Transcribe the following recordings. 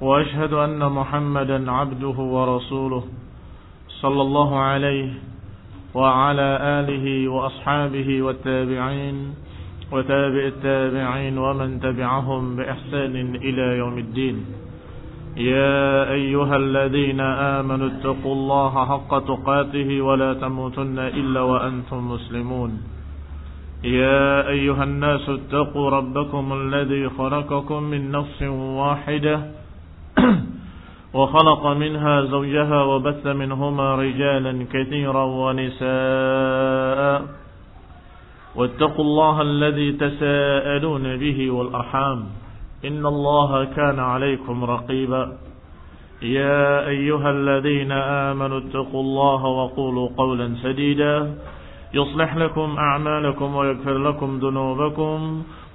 وأشهد أن محمدا عبده ورسوله صلى الله عليه وعلى آله وأصحابه والتابعين وتابع التابعين ومن تبعهم بإحسان إلى يوم الدين. يا أيها الذين آمنوا اتقوا الله حق تقاته ولا تموتن إلا وأنتم مسلمون. يا أيها الناس اتقوا ربكم الذي خلقكم من نفس واحدة وخلق منها زوجها وبث منهما رجالا كثيرا ونساء. واتقوا الله الذي تساءلون به والأرحام. إن الله كان عليكم رقيبا. يا أيها الذين آمنوا اتقوا الله وقولوا قولا سديدا. يصلح لكم أعمالكم ويغفر لكم ذنوبكم.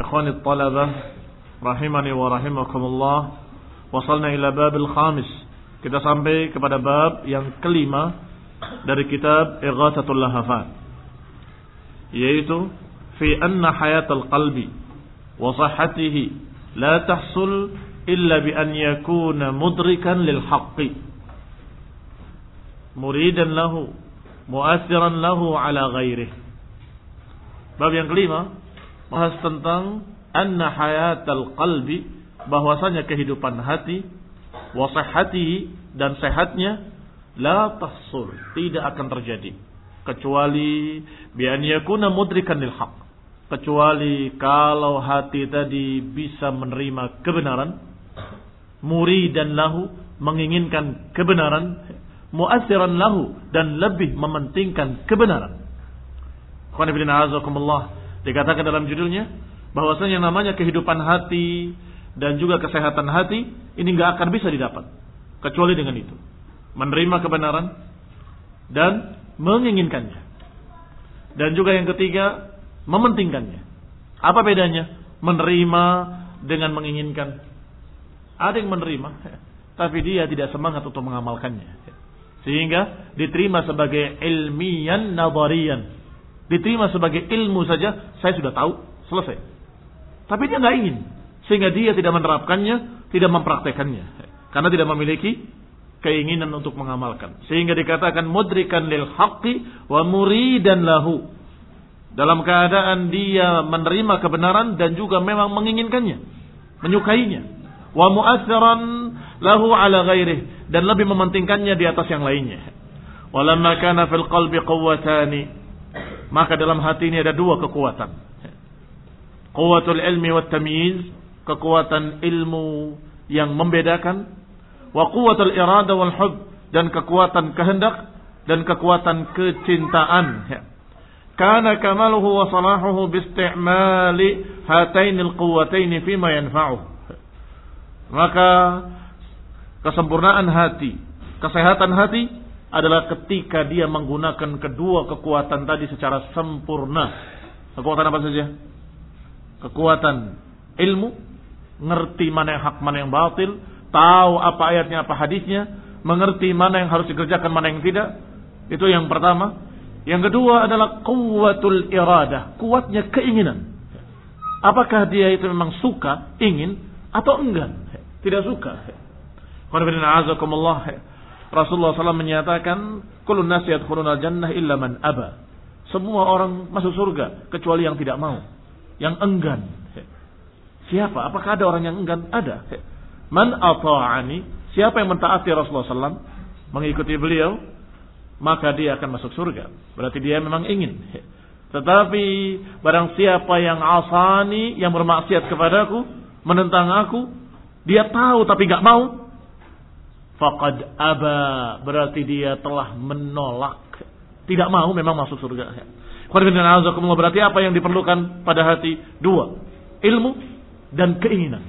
إخواني الطلبة رحمني ورحمكم الله وصلنا إلى باب الخامس Kita sampai kepada bab yang kelima dari kitab Ighathatul Lahafan. Yaitu fi anna hayatal qalbi wa sahhatihi la tahsul illa bi an yakuna mudrikan lil haqqi. Muridan lahu, mu'athiran lahu ala ghairihi. Bab yang kelima bahas tentang anna hayatal qalbi bahwasanya kehidupan hati wasahatihi dan sehatnya la tahsul tidak akan terjadi. Kecuali bi an yakuna mudrikan lil haq. Kecuali kalau hati tadi bisa menerima kebenaran muridan lahu menginginkan kebenaran mu'assiran lahu dan lebih mementingkan kebenaran dikatakan dalam judulnya bahwasanya namanya kehidupan hati dan juga kesehatan hati ini nggak akan bisa didapat kecuali dengan itu. Menerima kebenaran dan menginginkannya. Dan juga yang ketiga mementingkannya. Apa bedanya? Menerima dengan menginginkan. Ada yang menerima tapi dia tidak semangat untuk mengamalkannya. Sehingga diterima sebagai ilmian nadarian diterima sebagai ilmu saja saya sudah tahu selesai tapi dia nggak ingin sehingga dia tidak menerapkannya, tidak mempraktekannya karena tidak memiliki keinginan untuk mengamalkan. Sehingga dikatakan mudrikan lil haqqi wa muridan lahu. Dalam keadaan dia menerima kebenaran dan juga memang menginginkannya, menyukainya. Wa mu'assiran lahu ala ghairih dan lebih mementingkannya di atas yang lainnya. Walamma kana fil qalbi maka dalam hati ini ada dua kekuatan. Quwwatul ilmi wat tamyiz kekuatan ilmu yang membedakan wa quwwatul irada wal hub dan kekuatan kehendak dan kekuatan kecintaan kana kamaluhu wa salahuhu bi hatainil quwwataini fima yanfa'u maka kesempurnaan hati kesehatan hati adalah ketika dia menggunakan kedua kekuatan tadi secara sempurna kekuatan apa saja kekuatan ilmu ngerti mana yang hak, mana yang batil, tahu apa ayatnya, apa hadisnya, mengerti mana yang harus dikerjakan, mana yang tidak. Itu yang pertama. Yang kedua adalah kuwatul iradah, kuatnya keinginan. Apakah dia itu memang suka, ingin atau enggan? Tidak suka. Rasulullah SAW menyatakan, "Kulun nasihat khurunal jannah illa man aba." Semua orang masuk surga kecuali yang tidak mau, yang enggan. Siapa? Apakah ada orang yang enggan? Ada. Man ata'ani, siapa yang mentaati Rasulullah SAW, mengikuti beliau, maka dia akan masuk surga. Berarti dia memang ingin. Tetapi barang siapa yang asani, yang bermaksiat kepadaku, menentang aku, dia tahu tapi gak mau, faqad aba, berarti dia telah menolak. Tidak mau memang masuk surga. Berarti apa yang diperlukan pada hati? Dua. Ilmu dan keinginan.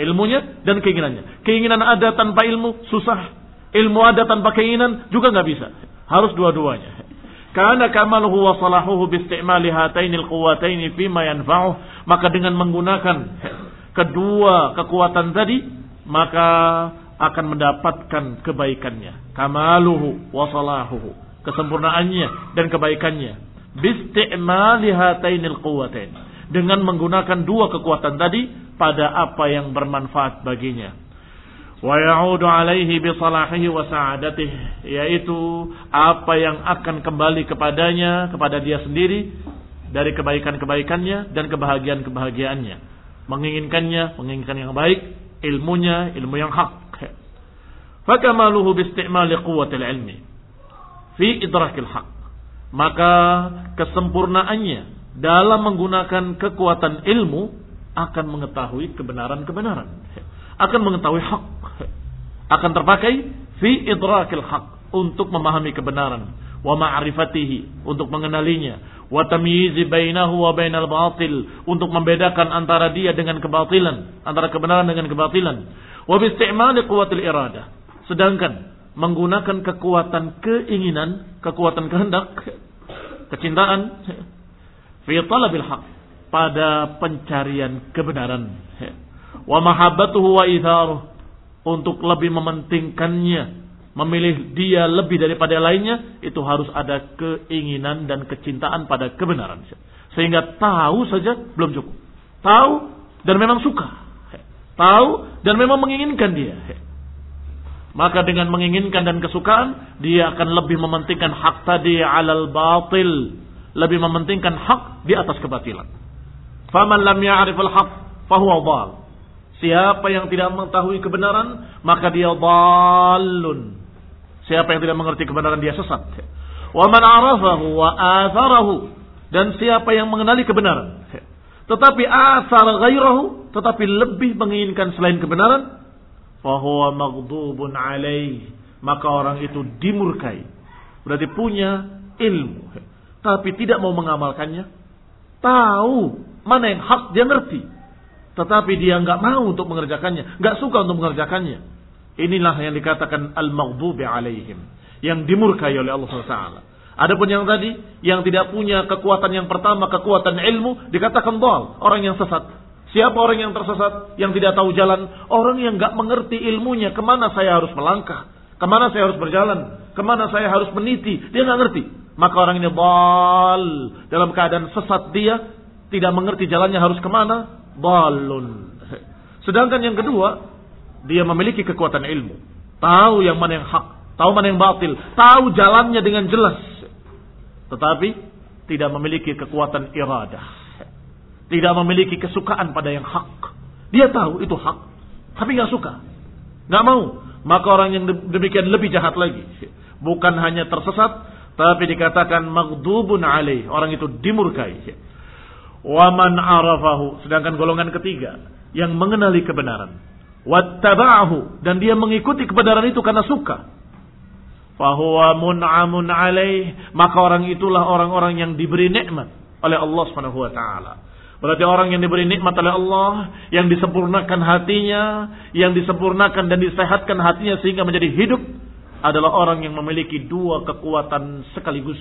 Ilmunya dan keinginannya. Keinginan ada tanpa ilmu, susah. Ilmu ada tanpa keinginan, juga nggak bisa. Harus dua-duanya. Karena kamaluhu wa salahuhu biistimali hatainil quwataini fima yanfa'uh. Maka dengan menggunakan kedua kekuatan tadi, maka akan mendapatkan kebaikannya. Kamaluhu wa salahuhu. Kesempurnaannya dan kebaikannya. Bistimali hatainil quwatain. Dengan menggunakan dua kekuatan tadi pada apa yang bermanfaat baginya wa ya'udu alaihi bi salahihi wa sa'adatih yaitu apa yang akan kembali kepadanya kepada dia sendiri dari kebaikan-kebaikannya dan kebahagiaan-kebahagiaannya menginginkannya menginginkan yang baik ilmunya ilmu yang hak fakamaluhu bi istimali quwwatil ilmi. Fi idrakil haq. Maka kesempurnaannya dalam menggunakan kekuatan ilmu akan mengetahui kebenaran-kebenaran. Akan mengetahui hak. Akan terpakai fi idrakil haq. Untuk memahami kebenaran. Wa ma'rifatihi. Untuk mengenalinya. Wa tamyizi bainahu wa bainal batil. Untuk membedakan antara dia dengan kebatilan. Antara kebenaran dengan kebatilan. Wa bi istimali quwwatil iradah sedangkan menggunakan kekuatan keinginan kekuatan kehendak kecintaan fi haq pada pencarian kebenaran wa mahabbatuhu wa itharuh untuk lebih mementingkannya, memilih dia lebih daripada lainnya, itu harus ada keinginan dan kecintaan pada kebenaran. Sehingga tahu saja belum cukup. Tahu dan memang suka. Tahu dan memang menginginkan dia. Maka dengan menginginkan dan kesukaan, dia akan lebih mementingkan hak tadi alal batil. Lebih mementingkan hak di atas kebatilan. Faman lam ya'riful haq, fahuwa dhal. Siapa yang tidak mengetahui kebenaran, maka dia dalun. Siapa yang tidak mengerti kebenaran dia sesat. Wa man arafahu wa atharahu dan siapa yang mengenali kebenaran tetapi ghairahu tetapi lebih menginginkan selain kebenaran fahuwa maghdubun alaih maka orang itu dimurkai. Berarti punya ilmu. Tapi tidak mau mengamalkannya. Tahu mana yang hak dia ngerti. Tetapi dia nggak mau untuk mengerjakannya, nggak suka untuk mengerjakannya. Inilah yang dikatakan al-maghdubi alaihim, yang dimurkai oleh Allah SWT. Adapun yang tadi, yang tidak punya kekuatan yang pertama, kekuatan ilmu, dikatakan dal, orang yang sesat. Siapa orang yang tersesat, yang tidak tahu jalan? Orang yang nggak mengerti ilmunya, ke mana saya harus melangkah, ke mana saya harus berjalan, ke mana saya harus meniti, dia nggak ngerti. Maka orang ini dal, dalam keadaan sesat dia, tidak mengerti jalannya harus ke mana, balun. Sedangkan yang kedua, dia memiliki kekuatan ilmu. Tahu yang mana yang hak, tahu mana yang batil, tahu jalannya dengan jelas. Tetapi tidak memiliki kekuatan iradah. Tidak memiliki kesukaan pada yang hak. Dia tahu itu hak, tapi nggak suka. Nggak mau. Maka orang yang demikian lebih jahat lagi. Bukan hanya tersesat, tapi dikatakan maghdubun alaih. Orang itu dimurkai. Waman arafahu. Sedangkan golongan ketiga. Yang mengenali kebenaran. Wattaba'ahu. Dan dia mengikuti kebenaran itu karena suka. Fahuwa mun'amun alaih. Maka orang itulah orang-orang yang diberi nikmat oleh Allah subhanahu wa ta'ala. Berarti orang yang diberi nikmat oleh Allah, yang disempurnakan hatinya, yang disempurnakan dan disehatkan hatinya sehingga menjadi hidup, adalah orang yang memiliki dua kekuatan sekaligus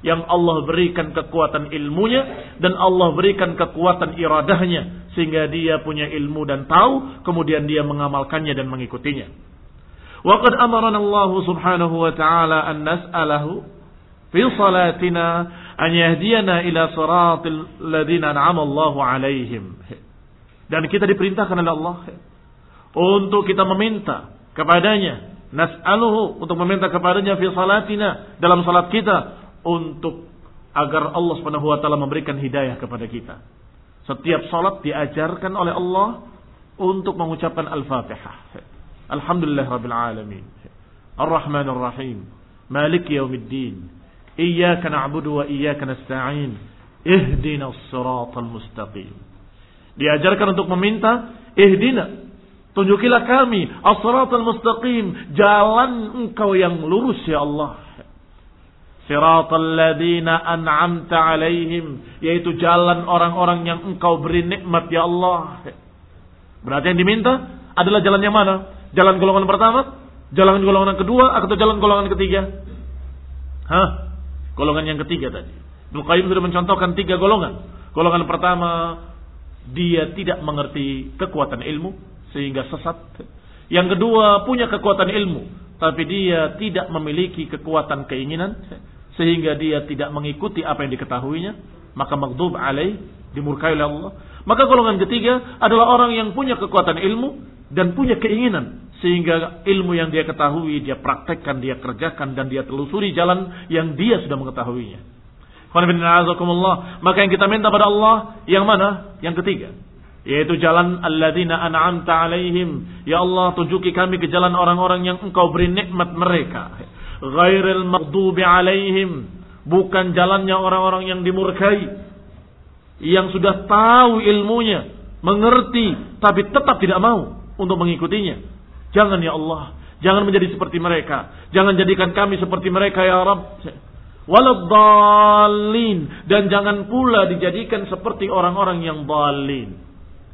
yang Allah berikan kekuatan ilmunya dan Allah berikan kekuatan iradahnya sehingga dia punya ilmu dan tahu kemudian dia mengamalkannya dan mengikutinya. Waqad amarana Allah Subhanahu wa taala an nas'alahu fi salatina an yahdiyana ila siratil ladzina an'ama Allahu alaihim. Dan kita diperintahkan oleh Allah untuk kita meminta kepadanya, nas'aluhu untuk meminta kepadanya fi salatina dalam salat kita untuk agar Allah Subhanahu wa taala memberikan hidayah kepada kita. Setiap salat diajarkan oleh Allah untuk mengucapkan Al-Fatihah. Alhamdulillah rabbil alamin. Ar-Rahmanir Rahim. Maliki yaumiddin. إياك نعبد وإياك نستعين اهدنا الصراط المستقيم diajarkan untuk meminta ihdina tunjukilah kami as-siratal mustaqim jalan engkau yang lurus ya Allah Siratal ladina an'amta alaihim. Yaitu jalan orang-orang yang engkau beri nikmat ya Allah. Berarti yang diminta adalah jalan yang mana? Jalan golongan pertama? Jalan golongan kedua? Atau jalan golongan ketiga? Hah? Golongan yang ketiga tadi. Ibnu sudah mencontohkan tiga golongan. Golongan pertama, dia tidak mengerti kekuatan ilmu sehingga sesat. Yang kedua, punya kekuatan ilmu, tapi dia tidak memiliki kekuatan keinginan sehingga dia tidak mengikuti apa yang diketahuinya, maka maghdub alaih dimurkai oleh Allah. Maka golongan ketiga adalah orang yang punya kekuatan ilmu dan punya keinginan sehingga ilmu yang dia ketahui dia praktekkan, dia kerjakan dan dia telusuri jalan yang dia sudah mengetahuinya. Maka yang kita minta pada Allah yang mana? Yang ketiga. Yaitu jalan alladzina an'amta alaihim. Ya Allah tunjuki kami ke jalan orang-orang yang engkau beri nikmat mereka ghairil maghdubi alaihim bukan jalannya orang-orang yang dimurkai yang sudah tahu ilmunya mengerti tapi tetap tidak mau untuk mengikutinya jangan ya Allah. Jangan menjadi seperti mereka. Jangan jadikan kami seperti mereka ya Rabb. Waladhalin dan jangan pula dijadikan seperti orang-orang yang balin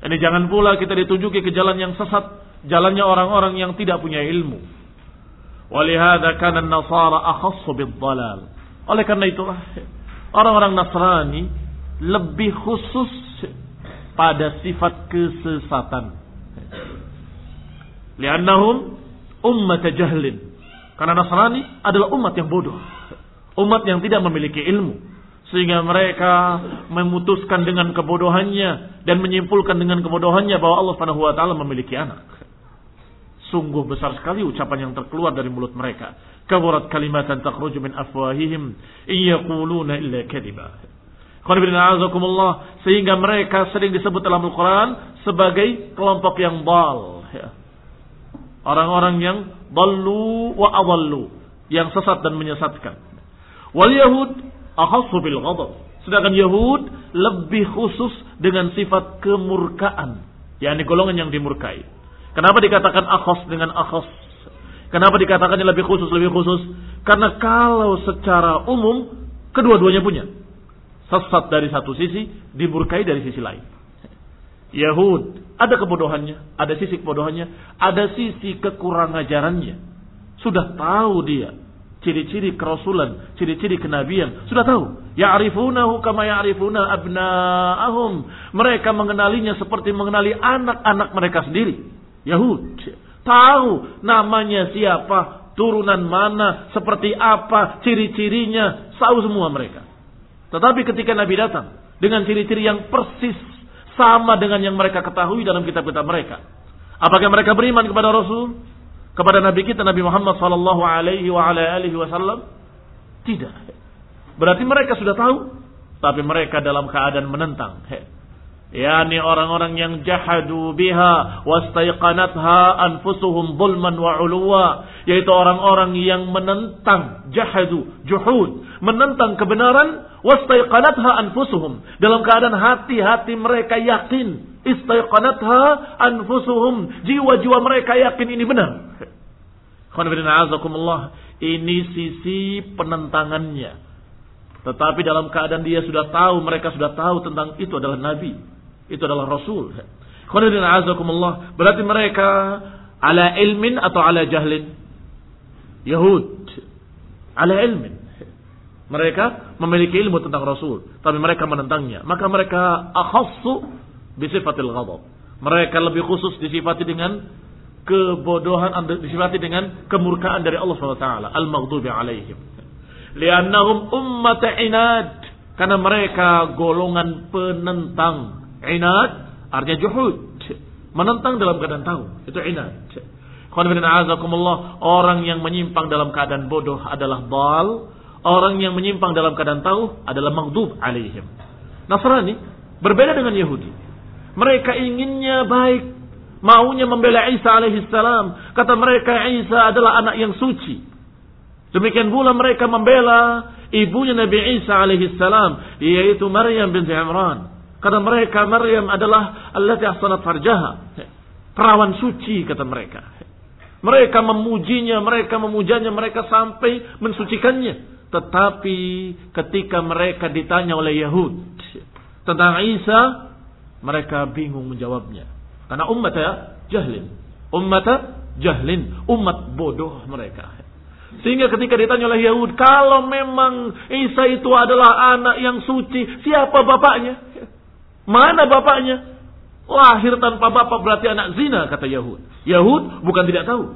ini jangan pula kita ditunjuki ke jalan yang sesat jalannya orang-orang yang tidak punya ilmu. Walihada kana nasara akhassu bid-dhalal. Oleh karena itulah orang-orang Nasrani lebih khusus pada sifat kesesatan. Liannahum ummat jahlin. Karena Nasrani adalah umat yang bodoh. Umat yang tidak memiliki ilmu. Sehingga mereka memutuskan dengan kebodohannya dan menyimpulkan dengan kebodohannya bahwa Allah Subhanahu wa taala memiliki anak. Sungguh besar sekali ucapan yang terkeluar dari mulut mereka. Kaburat kalimatan takhruju min afwahihim iyaquluna illa kadiba. Sehingga mereka sering disebut dalam Al-Quran sebagai kelompok yang bal. Orang-orang yang dalu wa adallu. Yang sesat dan menyesatkan. Wal Yahud akhassu bil ghadab. Sedangkan Yahud lebih khusus dengan sifat kemurkaan. yakni golongan yang dimurkai. Kenapa dikatakan akhos dengan akhos? Kenapa dikatakannya lebih khusus, lebih khusus? Karena kalau secara umum, kedua-duanya punya. Sesat dari satu sisi, diburkai dari sisi lain. Yahud, ada kebodohannya, ada sisi kebodohannya, ada sisi kekurang ajarannya. Sudah tahu dia ciri-ciri kerasulan, ciri-ciri kenabian, sudah tahu. Ya'rifunahu kama ya'rifuna abna'ahum. Mereka mengenalinya seperti mengenali anak-anak mereka sendiri. Yahud. Tahu namanya siapa, turunan mana, seperti apa, ciri-cirinya, tahu semua mereka. Tetapi ketika Nabi datang dengan ciri-ciri yang persis sama dengan yang mereka ketahui dalam kitab-kitab mereka. Apakah mereka beriman kepada Rasul? Kepada Nabi kita Nabi Muhammad sallallahu alaihi wasallam? Tidak. Berarti mereka sudah tahu, tapi mereka dalam keadaan menentang yakni orang-orang yang jahadu biha wastaiqanatha anfusuhum zulman wa uluwa. Yaitu orang-orang yang menentang jahadu juhud menentang kebenaran wastaiqanatha anfusuhum. Dalam keadaan hati-hati mereka yakin istaiqanatha anfusuhum. Jiwa-jiwa mereka yakin ini benar. Ini sisi penentangannya. Tetapi dalam keadaan dia sudah tahu mereka sudah tahu tentang itu adalah nabi itu adalah Rasul. Berarti mereka ala ilmin atau ala jahlin? Yahud. Ala ilmin. Mereka memiliki ilmu tentang Rasul. Tapi mereka menentangnya. Maka mereka akhassu bisifatil ghadab. Mereka lebih khusus disifati dengan kebodohan, disifati dengan kemurkaan dari Allah SWT. Al-maghdubi alaihim. Liannahum ummat inad. Karena mereka golongan penentang Inad artinya juhud. Menentang dalam keadaan tahu. Itu inad. Orang yang menyimpang dalam keadaan bodoh adalah bal. Orang yang menyimpang dalam keadaan tahu adalah maghdub alaihim. Nasrani berbeda dengan Yahudi. Mereka inginnya baik. maunya membela Isa alaihissalam. Kata mereka Isa adalah anak yang suci. Demikian pula mereka membela ibunya Nabi Isa alaihissalam, yaitu Maryam binti Imran. Kata mereka Maryam adalah allati ahsanat farjaha. Perawan suci kata mereka. Mereka memujinya, mereka memujanya, mereka sampai mensucikannya. Tetapi ketika mereka ditanya oleh Yahud tentang Isa, mereka bingung menjawabnya. Karena umat ya jahlin. Umat jahlin. Umat bodoh mereka. Sehingga ketika ditanya oleh Yahud, kalau memang Isa itu adalah anak yang suci, siapa bapaknya? Mana bapaknya? Lahir tanpa bapak berarti anak zina, kata Yahud. Yahud bukan tidak tahu.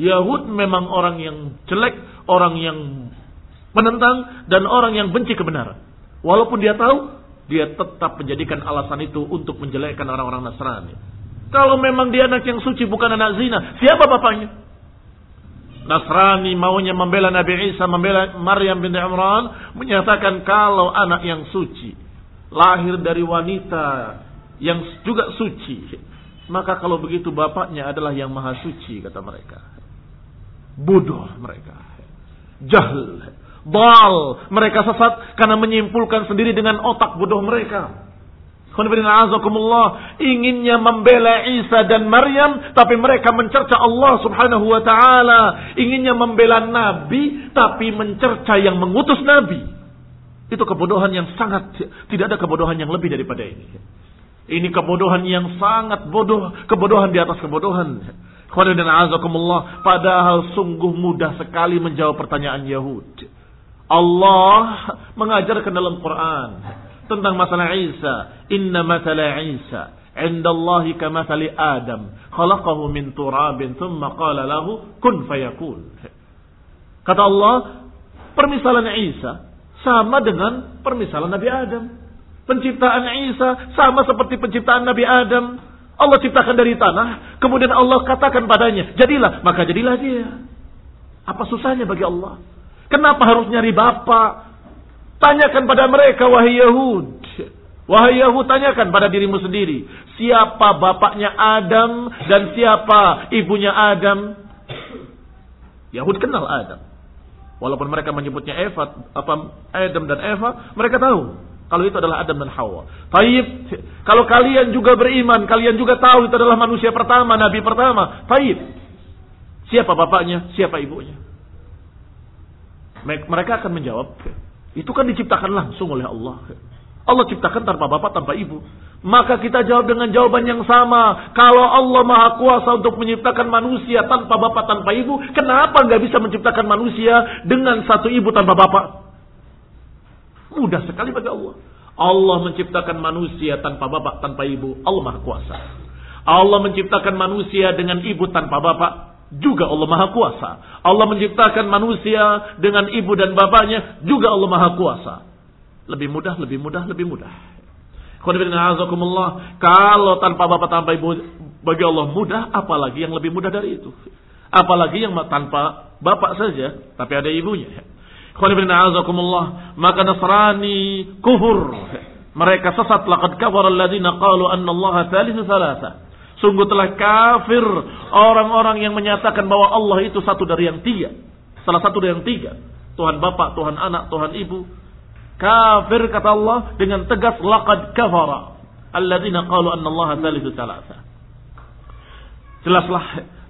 Yahud memang orang yang jelek, orang yang penentang, dan orang yang benci kebenaran. Walaupun dia tahu, dia tetap menjadikan alasan itu untuk menjelekkan orang-orang Nasrani. Kalau memang dia anak yang suci bukan anak zina, siapa bapaknya? Nasrani maunya membela Nabi Isa, membela Maryam bin Imran, menyatakan kalau anak yang suci, lahir dari wanita yang juga suci, maka kalau begitu bapaknya adalah yang maha suci, kata mereka. Bodoh mereka. Jahil. Bal. Mereka sesat karena menyimpulkan sendiri dengan otak bodoh mereka. Inginnya membela Isa dan Maryam, tapi mereka mencerca Allah subhanahu wa ta'ala. Inginnya membela Nabi, tapi mencerca yang mengutus Nabi. Itu kebodohan yang sangat, tidak ada kebodohan yang lebih daripada ini. Ini kebodohan yang sangat bodoh, kebodohan di atas kebodohan. Padahal sungguh mudah sekali menjawab pertanyaan Yahud. Allah mengajarkan dalam Quran tentang masalah Isa. Inna matala Isa indallahi kamathali Adam. Khalaqahu min turabin thumma qala lahu kun fayakun. Kata Allah, permisalan Isa sama dengan permisalan Nabi Adam. Penciptaan Isa sama seperti penciptaan Nabi Adam. Allah ciptakan dari tanah, kemudian Allah katakan padanya, jadilah, maka jadilah dia. Apa susahnya bagi Allah? Kenapa harus nyari bapak? Tanyakan pada mereka wahai Yahud. Wahai Yahud tanyakan pada dirimu sendiri. Siapa bapaknya Adam dan siapa ibunya Adam? Yahud kenal Adam. Walaupun mereka menyebutnya Eva, apa Adam dan Eva, mereka tahu kalau itu adalah Adam dan Hawa. Taib, kalau kalian juga beriman, kalian juga tahu itu adalah manusia pertama, nabi pertama. Taib. Siapa bapaknya, siapa ibunya? Mereka akan menjawab, itu kan diciptakan langsung oleh Allah. Allah ciptakan tanpa bapak, tanpa ibu. Maka kita jawab dengan jawaban yang sama. Kalau Allah maha kuasa untuk menciptakan manusia tanpa bapak, tanpa ibu. Kenapa nggak bisa menciptakan manusia dengan satu ibu tanpa bapak? Mudah sekali bagi Allah. Allah menciptakan manusia tanpa bapak, tanpa ibu. Allah maha kuasa. Allah menciptakan manusia dengan ibu tanpa bapak juga Allah Maha Kuasa. Allah menciptakan manusia dengan ibu dan bapaknya, juga Allah Maha Kuasa. Lebih mudah, lebih mudah, lebih mudah. Kalau tanpa bapak tanpa ibu bagi Allah mudah, apalagi yang lebih mudah dari itu. Apalagi yang tanpa bapak saja, tapi ada ibunya. Maka Nasrani kufur. Mereka sesat laqad kafara alladziina qalu anna Allah thalithu thalatha. Sungguh telah kafir orang-orang yang menyatakan bahwa Allah itu satu dari yang tiga. Salah satu dari yang tiga. Tuhan Bapak, Tuhan Anak, Tuhan Ibu. Kafir kata Allah dengan tegas laqad kafara. Alladzina qalu anna Allah thalithu thalatha. Jelaslah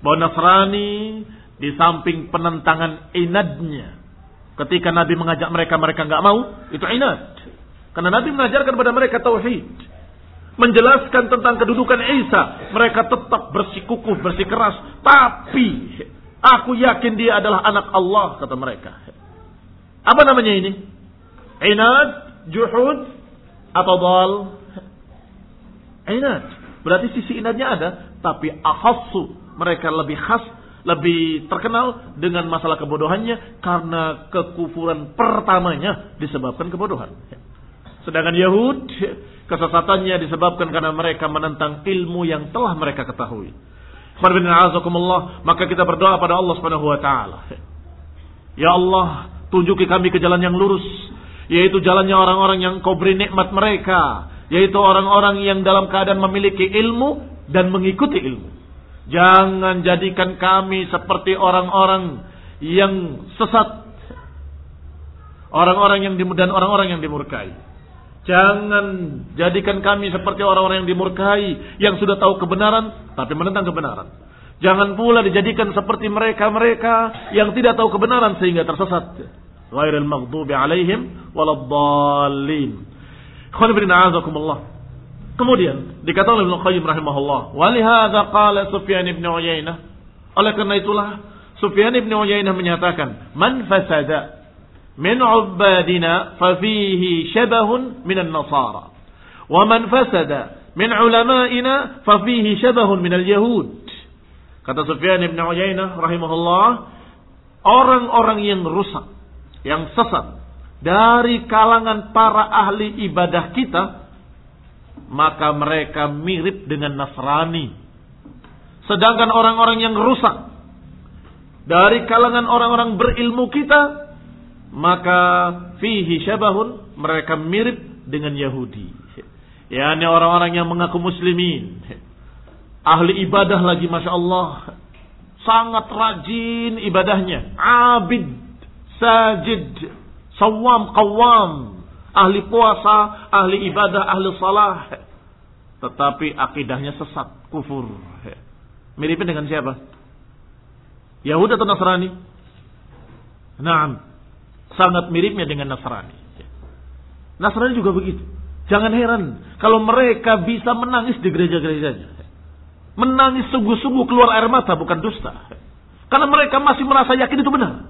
bahwa Nasrani di samping penentangan inadnya. Ketika Nabi mengajak mereka, mereka nggak mau. Itu inad. Karena Nabi mengajarkan kepada mereka tauhid menjelaskan tentang kedudukan Isa, mereka tetap bersikukuh, bersikeras. Tapi aku yakin dia adalah anak Allah, kata mereka. Apa namanya ini? Inad, juhud, atau dal? Inad. Berarti sisi inadnya ada, tapi ahassu. Mereka lebih khas, lebih terkenal dengan masalah kebodohannya karena kekufuran pertamanya disebabkan kebodohan. Sedangkan Yahud Kesesatannya disebabkan karena mereka menentang ilmu yang telah mereka ketahui. Maka kita berdoa pada Allah taala. Ya Allah, tunjuki kami ke jalan yang lurus, yaitu jalannya orang-orang yang kau beri nikmat mereka, yaitu orang-orang yang dalam keadaan memiliki ilmu dan mengikuti ilmu. Jangan jadikan kami seperti orang-orang yang sesat. Orang-orang yang dan orang-orang yang dimurkai. Jangan jadikan kami seperti orang-orang yang dimurkai, yang sudah tahu kebenaran, tapi menentang kebenaran. Jangan pula dijadikan seperti mereka-mereka yang tidak tahu kebenaran sehingga tersesat. Ghairil maghdubi alaihim waladdallin. Kemudian dikatakan oleh Ibnu Qayyim rahimahullah, "Walihadza qala Sufyan ibn Uyainah." Oleh karena itulah Sufyan ibn Uyainah menyatakan, "Man fasada min ubadina fafihi syabahun minan nasara wa man fasada min ulama'ina fafihi syabahun minal yahud kata Sufyan ibn Uyainah rahimahullah orang-orang yang rusak yang sesat dari kalangan para ahli ibadah kita maka mereka mirip dengan Nasrani sedangkan orang-orang yang rusak dari kalangan orang-orang berilmu kita maka fihi syabahun mereka mirip dengan Yahudi. Ya, ini orang-orang yang mengaku muslimin. Ahli ibadah lagi Masya Allah. Sangat rajin ibadahnya. Abid, sajid, sawam, qawam. Ahli puasa, ahli ibadah, ahli salah. Tetapi akidahnya sesat, kufur. Miripnya dengan siapa? Yahudi atau Nasrani? Nah, sangat miripnya dengan Nasrani. Nasrani juga begitu. Jangan heran kalau mereka bisa menangis di gereja-gerejanya. Menangis sungguh-sungguh keluar air mata bukan dusta. Karena mereka masih merasa yakin itu benar.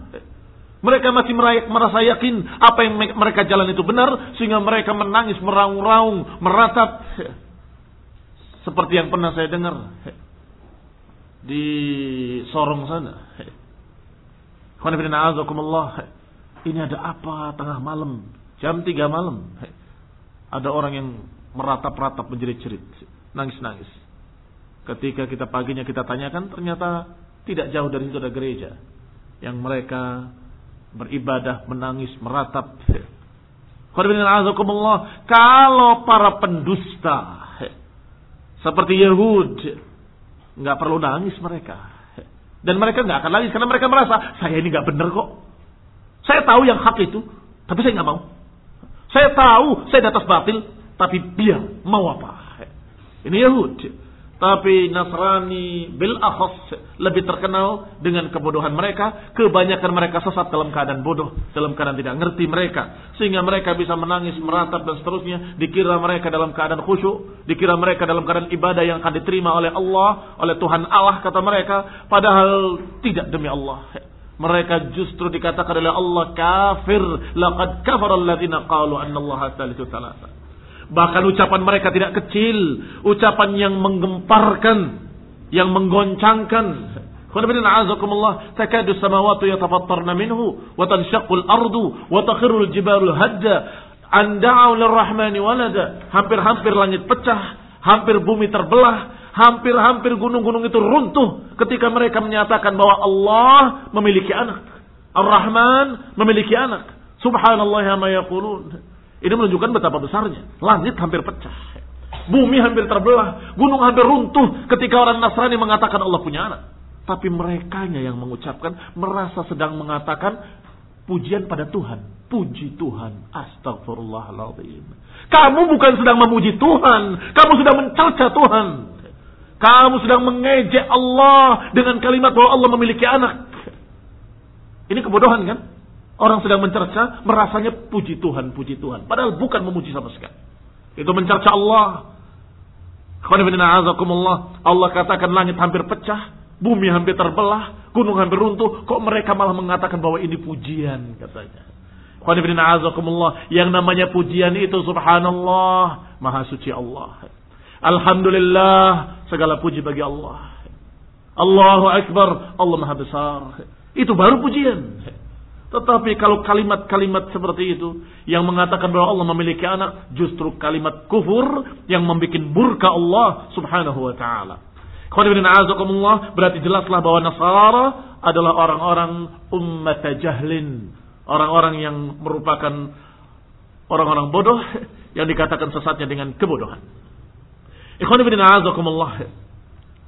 Mereka masih merasa yakin apa yang mereka jalan itu benar sehingga mereka menangis meraung-raung, meratap seperti yang pernah saya dengar di Sorong sana. Ini ada apa tengah malam? Jam 3 malam. Ada orang yang meratap-ratap menjerit-jerit. Nangis-nangis. Ketika kita paginya kita tanyakan ternyata tidak jauh dari situ ada gereja. Yang mereka beribadah, menangis, meratap. Kalau para pendusta seperti Yahud nggak perlu nangis mereka dan mereka nggak akan nangis karena mereka merasa saya ini nggak benar kok saya tahu yang hak itu, tapi saya nggak mau. Saya tahu saya di atas batil, tapi dia mau apa? Ini Yahud. Tapi Nasrani bil akhas lebih terkenal dengan kebodohan mereka. Kebanyakan mereka sesat dalam keadaan bodoh. Dalam keadaan tidak ngerti mereka. Sehingga mereka bisa menangis, meratap dan seterusnya. Dikira mereka dalam keadaan khusyuk. Dikira mereka dalam keadaan ibadah yang akan diterima oleh Allah. Oleh Tuhan Allah kata mereka. Padahal tidak demi Allah. Mereka justru dikatakan oleh Allah kafir. Laqad kafar alladziina qalu annallaha salisu salasa. Bahkan ucapan mereka tidak kecil, ucapan yang menggemparkan, yang menggoncangkan. Khonibin a'azakumullah, takadu samawati yatafattarna minhu, wa tanshaqqul ardu, wa takhirul jibalu hadda, an da'u lirrahmani walada. Hampir-hampir langit pecah, hampir bumi terbelah, Hampir-hampir gunung-gunung itu runtuh ketika mereka menyatakan bahwa Allah memiliki anak. Ar-Rahman memiliki anak. Subhanallah ma yaqulun. Ini menunjukkan betapa besarnya. Langit hampir pecah. Bumi hampir terbelah. Gunung hampir runtuh ketika orang Nasrani mengatakan Allah punya anak. Tapi mereka yang mengucapkan merasa sedang mengatakan pujian pada Tuhan. Puji Tuhan. Astagfirullahaladzim. Kamu bukan sedang memuji Tuhan. Kamu sudah mencerca Tuhan. Kamu sedang mengejek Allah dengan kalimat bahwa Allah memiliki anak. Ini kebodohan kan? Orang sedang mencerca, merasanya puji Tuhan, puji Tuhan. Padahal bukan memuji sama sekali. Itu mencerca Allah. Allah katakan langit hampir pecah, bumi hampir terbelah, gunung hampir runtuh. Kok mereka malah mengatakan bahwa ini pujian katanya. Yang namanya pujian itu subhanallah, maha suci Allah. Alhamdulillah, segala puji bagi Allah. Allahu Akbar, Allah Maha Besar. Itu baru pujian. Tetapi kalau kalimat-kalimat seperti itu yang mengatakan bahwa Allah memiliki anak, justru kalimat kufur yang membuat murka Allah Subhanahu wa taala. berarti jelaslah bahwa Nasara adalah orang-orang ummat jahlin, orang-orang yang merupakan orang-orang bodoh yang dikatakan sesatnya dengan kebodohan. Ikhwan ibn.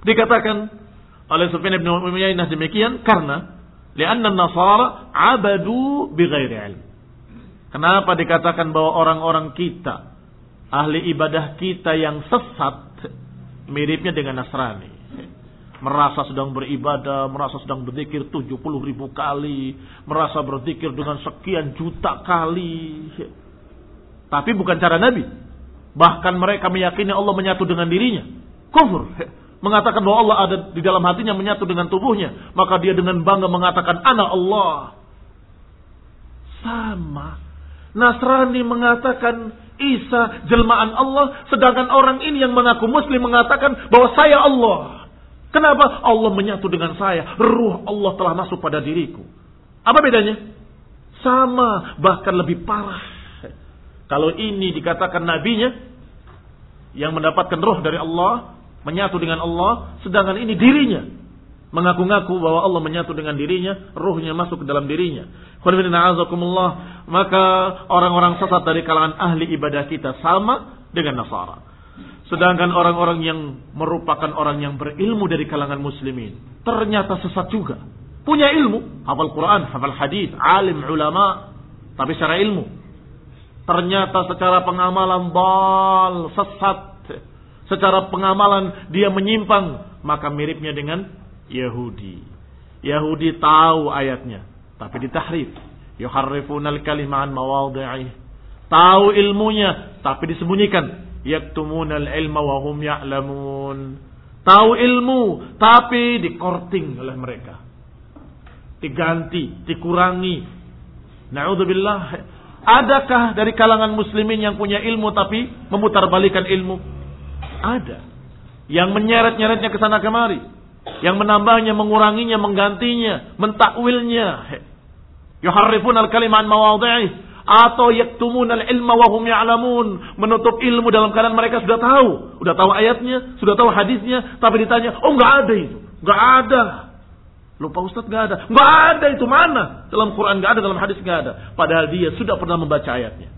Dikatakan oleh Sufyan bin Umayyah demikian karena lianna nasara abadu bighairi ilm. Kenapa dikatakan bahwa orang-orang kita ahli ibadah kita yang sesat miripnya dengan Nasrani. Merasa sedang beribadah, merasa sedang berzikir 70 ribu kali, merasa berzikir dengan sekian juta kali. Tapi bukan cara Nabi. Bahkan mereka meyakini Allah menyatu dengan dirinya. Kufur. Mengatakan bahwa Allah ada di dalam hatinya menyatu dengan tubuhnya. Maka dia dengan bangga mengatakan, Anak Allah. Sama. Nasrani mengatakan Isa jelmaan Allah, sedangkan orang ini yang mengaku muslim mengatakan bahwa saya Allah. Kenapa? Allah menyatu dengan saya. Ruh Allah telah masuk pada diriku. Apa bedanya? Sama, bahkan lebih parah. Kalau ini dikatakan nabinya yang mendapatkan roh dari Allah, menyatu dengan Allah, sedangkan ini dirinya mengaku-ngaku bahwa Allah menyatu dengan dirinya, ruhnya masuk ke dalam dirinya. Maka orang-orang sesat dari kalangan ahli ibadah kita sama dengan Nasara. Sedangkan orang-orang yang merupakan orang yang berilmu dari kalangan muslimin, ternyata sesat juga. Punya ilmu, hafal Quran, hafal hadis, alim ulama, tapi secara ilmu. Ternyata secara pengamalan bal, sesat. Secara pengamalan dia menyimpang, maka miripnya dengan Yahudi. Yahudi tahu ayatnya, tapi ditahrif. Yuharrifunal kalimah an mawadhi'ih. Tahu ilmunya, tapi disembunyikan. Yaktumunal ilma wa hum ya'lamun. Tahu ilmu, tapi dikorting oleh mereka. Diganti, dikurangi. Na'udzubillah. Adakah dari kalangan muslimin yang punya ilmu tapi memutarbalikan ilmu? Ada. Yang menyeret-nyeretnya ke sana kemari yang menambahnya, menguranginya, menggantinya, mentakwilnya. Yuharrifun al-kaliman mawadhi'i atau yaktumun al-ilma wa hum ya'lamun, menutup ilmu dalam keadaan mereka sudah tahu, sudah tahu ayatnya, sudah tahu hadisnya, tapi ditanya, "Oh, enggak ada itu." Enggak ada. Lupa Ustaz enggak ada. Enggak ada itu mana? Dalam Quran enggak ada, dalam hadis enggak ada. Padahal dia sudah pernah membaca ayatnya.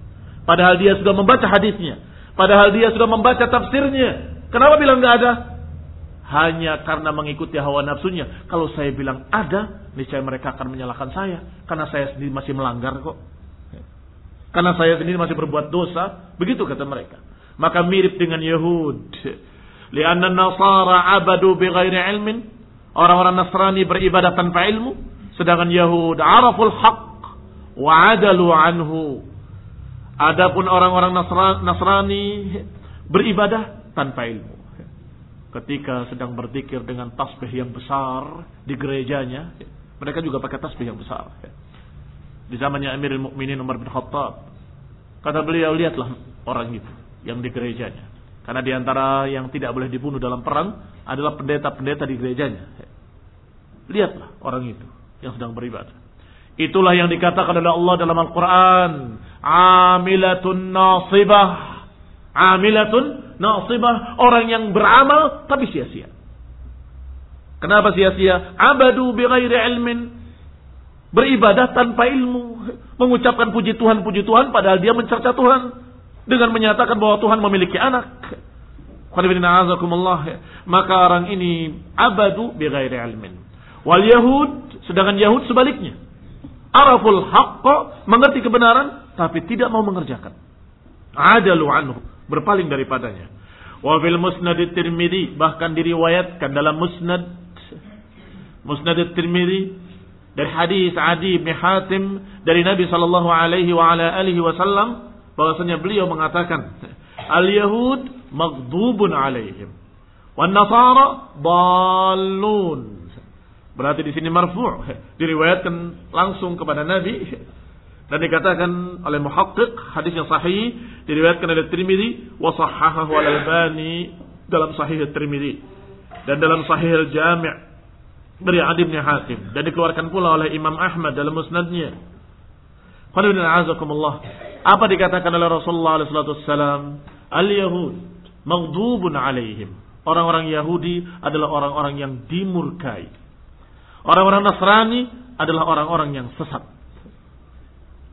Padahal dia sudah membaca hadisnya. Padahal dia sudah membaca tafsirnya. Kenapa bilang enggak ada? hanya karena mengikuti hawa nafsunya. Kalau saya bilang ada, niscaya mereka akan menyalahkan saya. Karena saya sendiri masih melanggar kok. Karena saya sendiri masih berbuat dosa. Begitu kata mereka. Maka mirip dengan Yahud. Lianna nasara abadu bighairi ilmin. Orang-orang Nasrani beribadah tanpa ilmu. Sedangkan Yahud araful haq. Wa adalu anhu. Adapun orang-orang Nasrani beribadah tanpa ilmu ketika sedang berzikir dengan tasbih yang besar di gerejanya, mereka juga pakai tasbih yang besar. Di zamannya Amirul Mukminin Umar bin Khattab, kata beliau lihatlah orang itu yang di gerejanya. Karena di antara yang tidak boleh dibunuh dalam perang adalah pendeta-pendeta di gerejanya. Lihatlah orang itu yang sedang beribadah. Itulah yang dikatakan oleh Allah dalam Al-Quran. Amilatun nasibah. Amilatun nasibah, orang yang beramal tapi sia-sia. Kenapa sia-sia? Abadu bi ghairi ilmin. Beribadah tanpa ilmu, mengucapkan puji Tuhan puji Tuhan padahal dia mencerca Tuhan dengan menyatakan bahwa Tuhan memiliki anak. Maka orang ini abadu bi ghairi ilmin. Wal Yahud sedangkan Yahud sebaliknya. Araful haqqa mengerti kebenaran tapi tidak mau mengerjakan. Adalu anhu berpaling daripadanya. Wa fil musnad Tirmidzi bahkan diriwayatkan dalam musnad musnad Tirmidzi dari hadis Adi bin Hatim dari Nabi sallallahu alaihi wa ala alihi wasallam bahwasanya beliau mengatakan al yahud maghdubun alaihim wan nasara dallun berarti di sini marfu' diriwayatkan langsung kepada Nabi dan dikatakan oleh muhaqqiq hadis yang sahih diriwayatkan oleh Tirmidzi wa sahahahu al-Albani dalam sahih Tirmidzi dan dalam sahih al-Jami' dari Adi bin Hatim dan dikeluarkan pula oleh Imam Ahmad dalam musnadnya. Apa dikatakan oleh Rasulullah SAW? Al-Yahud maghdubun alaihim. Orang-orang Yahudi adalah orang-orang yang dimurkai. Orang-orang Nasrani adalah orang-orang yang sesat.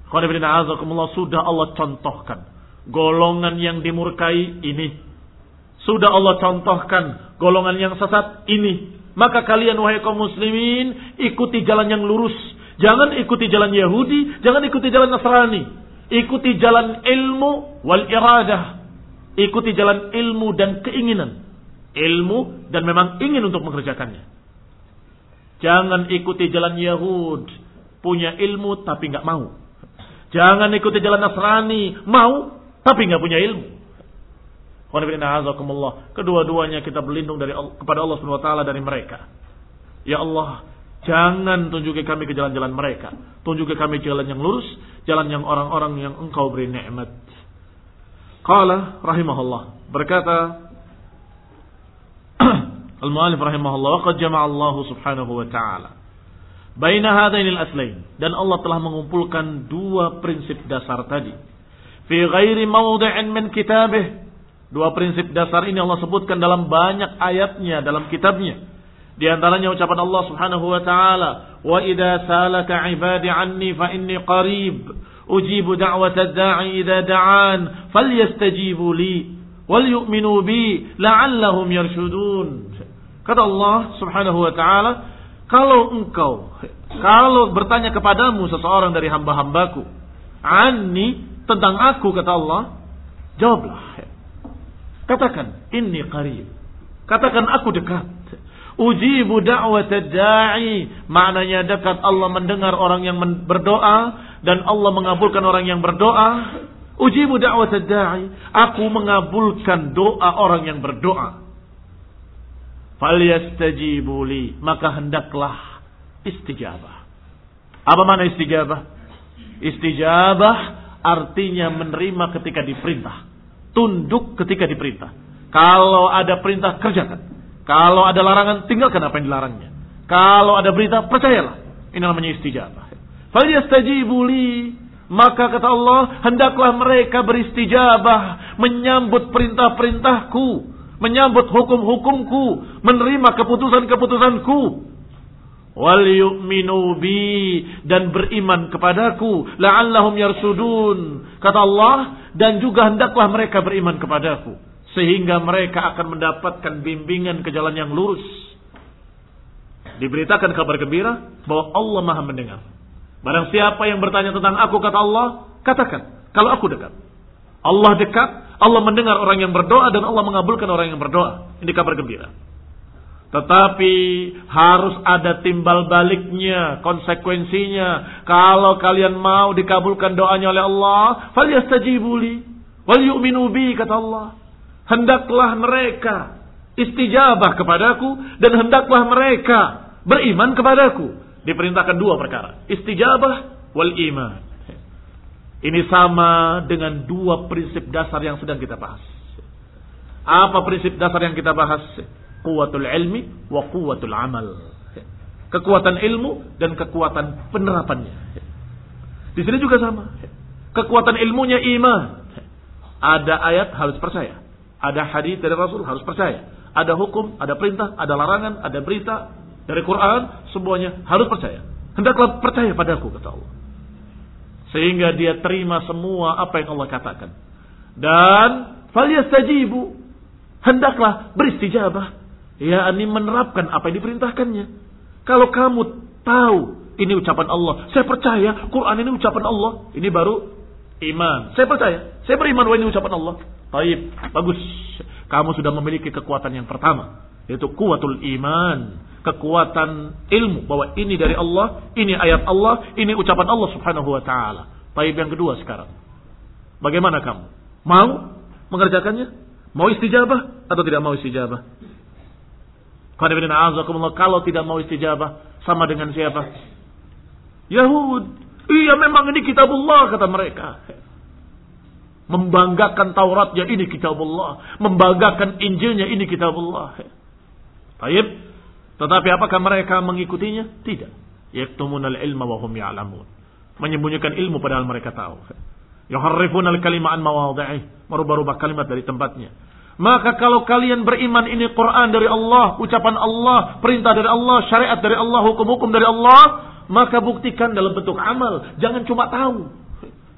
Sudah Allah contohkan. Golongan yang dimurkai ini. Sudah Allah contohkan golongan yang sesat ini. Maka kalian wahai kaum muslimin ikuti jalan yang lurus. Jangan ikuti jalan Yahudi, jangan ikuti jalan Nasrani. Ikuti jalan ilmu wal iradah. Ikuti jalan ilmu dan keinginan. Ilmu dan memang ingin untuk mengerjakannya. Jangan ikuti jalan Yahud. Punya ilmu tapi nggak mau. Jangan ikuti jalan Nasrani. Mau tapi nggak punya ilmu. Kedua-duanya kita berlindung dari kepada Allah taala dari mereka. Ya Allah, jangan tunjuki kami ke jalan-jalan mereka. Tunjuki kami jalan yang lurus, jalan yang orang-orang yang Engkau beri nikmat. Qala rahimahullah, berkata Al-Mu'alif rahimahullah, "Wa qad jama'a Allah Subhanahu wa taala baina hadainil aslain." Dan Allah telah mengumpulkan dua prinsip dasar tadi. Fi ghairi mawdi'in min kitabih Dua prinsip dasar ini Allah sebutkan dalam banyak ayatnya dalam kitabnya. Di antaranya ucapan Allah Subhanahu wa taala, "Wa idza salaka 'ibadi 'anni fa inni qarib, ujibu da'wata da'i idza da'an, falyastajibu li wal yu'minu bi la'allahum yarshudun." Kata Allah Subhanahu wa taala, kalau engkau kalau bertanya kepadamu seseorang dari hamba-hambaku, "Anni" tentang aku kata Allah, jawablah Katakan, inni qarib. Katakan aku dekat. Ujibu da'wat da'i. Maknanya dekat Allah mendengar orang yang berdoa. Dan Allah mengabulkan orang yang berdoa. Ujibu da'wat da'i. Aku mengabulkan doa orang yang berdoa. Falyastajibu li. Maka hendaklah istijabah. Apa mana istijabah? Istijabah artinya menerima ketika diperintah tunduk ketika diperintah. Kalau ada perintah kerjakan. Kalau ada larangan tinggalkan apa yang dilarangnya. Kalau ada berita percayalah. Ini namanya istijabah. Falyastajibu li maka kata Allah, hendaklah mereka beristijabah, menyambut perintah-perintahku, menyambut hukum-hukumku, menerima keputusan-keputusanku. Wal yu'minu bi dan beriman kepadaku, la'allahum yarsudun. Kata Allah, dan juga hendaklah mereka beriman kepadaku sehingga mereka akan mendapatkan bimbingan ke jalan yang lurus. Diberitakan kabar gembira bahwa Allah Maha mendengar. Barang siapa yang bertanya tentang aku kata Allah, katakan kalau aku dekat. Allah dekat, Allah mendengar orang yang berdoa dan Allah mengabulkan orang yang berdoa. Ini kabar gembira. Tetapi harus ada timbal baliknya, konsekuensinya. Kalau kalian mau dikabulkan doanya oleh Allah, falyastajibu li wal yu'minu bi kata Allah. Hendaklah mereka istijabah kepadaku dan hendaklah mereka beriman kepadaku. Diperintahkan dua perkara, istijabah wal iman. Ini sama dengan dua prinsip dasar yang sedang kita bahas. Apa prinsip dasar yang kita bahas? Kuatul ilmi wa kuatul amal. Kekuatan ilmu dan kekuatan penerapannya. Di sini juga sama. Kekuatan ilmunya iman. Ada ayat harus percaya. Ada hadis dari Rasul harus percaya. Ada hukum, ada perintah, ada larangan, ada berita dari Quran, semuanya harus percaya. Hendaklah percaya padaku kata Allah. Sehingga dia terima semua apa yang Allah katakan. Dan falyastajibu hendaklah beristijabah Ya, ini menerapkan apa yang diperintahkannya. Kalau kamu tahu ini ucapan Allah, saya percaya Quran ini ucapan Allah, ini baru iman. Saya percaya, saya beriman bahwa ini ucapan Allah. Baik, bagus. Kamu sudah memiliki kekuatan yang pertama, yaitu kuatul iman, kekuatan ilmu bahwa ini dari Allah, ini ayat Allah, ini ucapan Allah Subhanahu wa taala. Baik yang kedua sekarang. Bagaimana kamu? Mau mengerjakannya? Mau istijabah atau tidak mau istijabah? Kalau tidak mau istijabah sama dengan siapa? Yahud. Iya memang ini kitabullah kata mereka. Membanggakan Tauratnya ini kitabullah. Membanggakan Injilnya ini kitabullah. Baik. Tetapi apakah mereka mengikutinya? Tidak. Yaktumunal ilma wa hum ya'lamun. Menyembunyikan ilmu padahal mereka tahu. Yuharrifun al-kalima an mawadhi'ih. Merubah-rubah kalimat dari tempatnya. Maka kalau kalian beriman ini Quran dari Allah, ucapan Allah, perintah dari Allah, syariat dari Allah, hukum-hukum dari Allah, maka buktikan dalam bentuk amal. Jangan cuma tahu.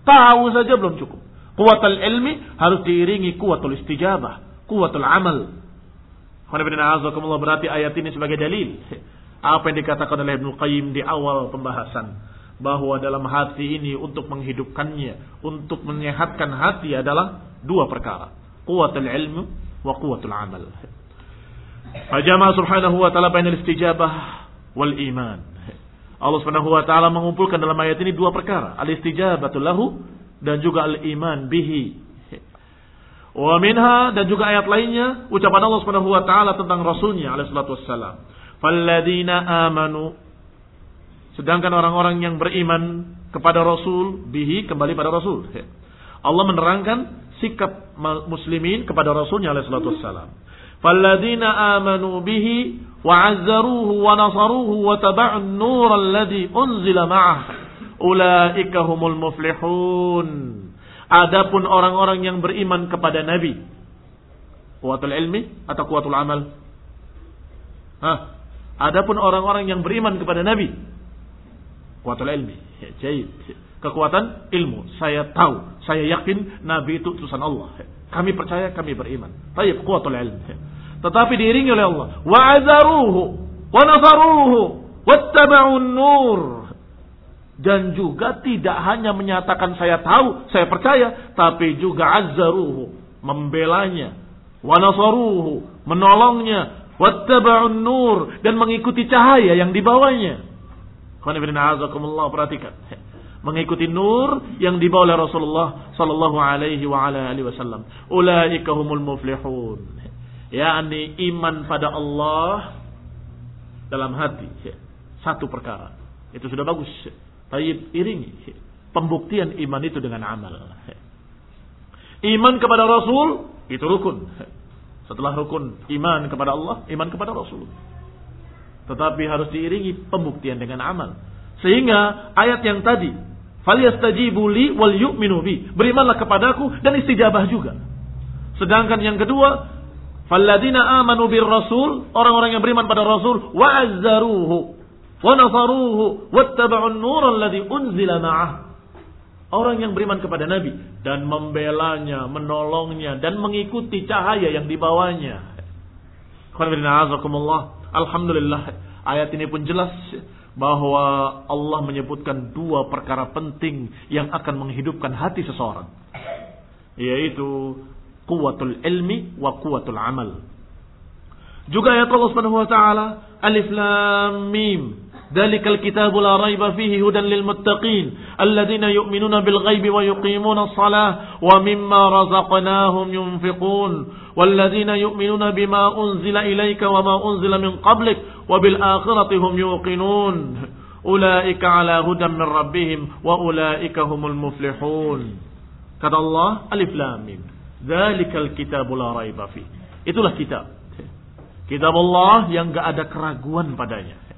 Tahu saja belum cukup. Kuatul ilmi harus diiringi kuatul istijabah. kuatul amal. Berarti ayat ini sebagai dalil. Apa yang dikatakan oleh Ibnu Qayyim di awal pembahasan. Bahwa dalam hati ini untuk menghidupkannya, untuk menyehatkan hati adalah dua perkara. Kuatul ilmu wa kuatul amal. Fajama subhanahu wa ta'ala bainal istijabah wal iman. Allah subhanahu wa ta'ala mengumpulkan dalam ayat ini dua perkara. Al-istijabatu lahu dan juga al-iman bihi. Wa minha dan juga ayat lainnya ucapan Allah Subhanahu wa taala tentang rasulnya alaihi salatu wassalam. Falladzina amanu sedangkan orang-orang yang beriman kepada rasul bihi kembali pada rasul. Allah menerangkan sikap muslimin kepada rasulnya alaihi salatu wassalam. Falladzina amanu bihi wa 'azzaruhu wa nasaruhu wa taba'u an-nur alladhi unzila ma'ah ulaika humul muflihun. Adapun orang-orang yang beriman kepada Nabi, kuatul ilmi atau kuatul amal? Hah? Adapun orang-orang yang beriman kepada Nabi, kuatul ilmi. Ya. Kekuatan ilmu. Saya tahu, saya yakin Nabi itu utusan Allah. Kami percaya, kami beriman. Tayyib kuatul ilmi. Tetapi diiringi oleh Allah. Wa'azaruhu, wa nasaruhu, wattaba'un nur dan juga tidak hanya menyatakan saya tahu, saya percaya, tapi juga azzaruhu, membelanya, wa nasaruhu, menolongnya, wattaba'un nur dan mengikuti cahaya yang dibawanya. perhatikan. Mengikuti nur yang dibawa oleh Rasulullah sallallahu alaihi wa ala alihi wasallam. Ulaika humul muflihun. yakni iman pada Allah dalam hati. Satu perkara. Itu sudah bagus. Tayyib iringi pembuktian iman itu dengan amal. Iman kepada Rasul itu rukun. Setelah rukun iman kepada Allah, iman kepada Rasul. Tetapi harus diiringi pembuktian dengan amal. Sehingga ayat yang tadi, "Falyastajibu li wal yu'minu bi." Berimanlah kepadaku dan istijabah juga. Sedangkan yang kedua, "Falladina amanu bir rasul", orang-orang yang beriman pada Rasul, wa'azzaruhu wa nasaruhu wattaba'un nur alladhi unzila. Orang yang beriman kepada Nabi dan membelanya, menolongnya dan mengikuti cahaya yang dibawanya. Alhamdulillah ayat ini pun jelas bahwa Allah menyebutkan dua perkara penting yang akan menghidupkan hati seseorang. Yaitu kuwatul ilmi wa kuwatul amal. Juga ayat Allah Subhanahu wa taala Alif Lam Mim ذلك الكتاب لا ريب فيه هدى للمتقين الذين يؤمنون بالغيب ويقيمون الصلاة ومما رزقناهم ينفقون والذين يؤمنون بما أنزل إليك وما أنزل من قبلك وبالآخرة هم يوقنون أولئك على هدى من ربهم وأولئك هم المفلحون kata Allah alif lam mim dzalikal kitabu la raiba fi itulah kitab. Kitab Allah yang enggak ada keraguan padanya.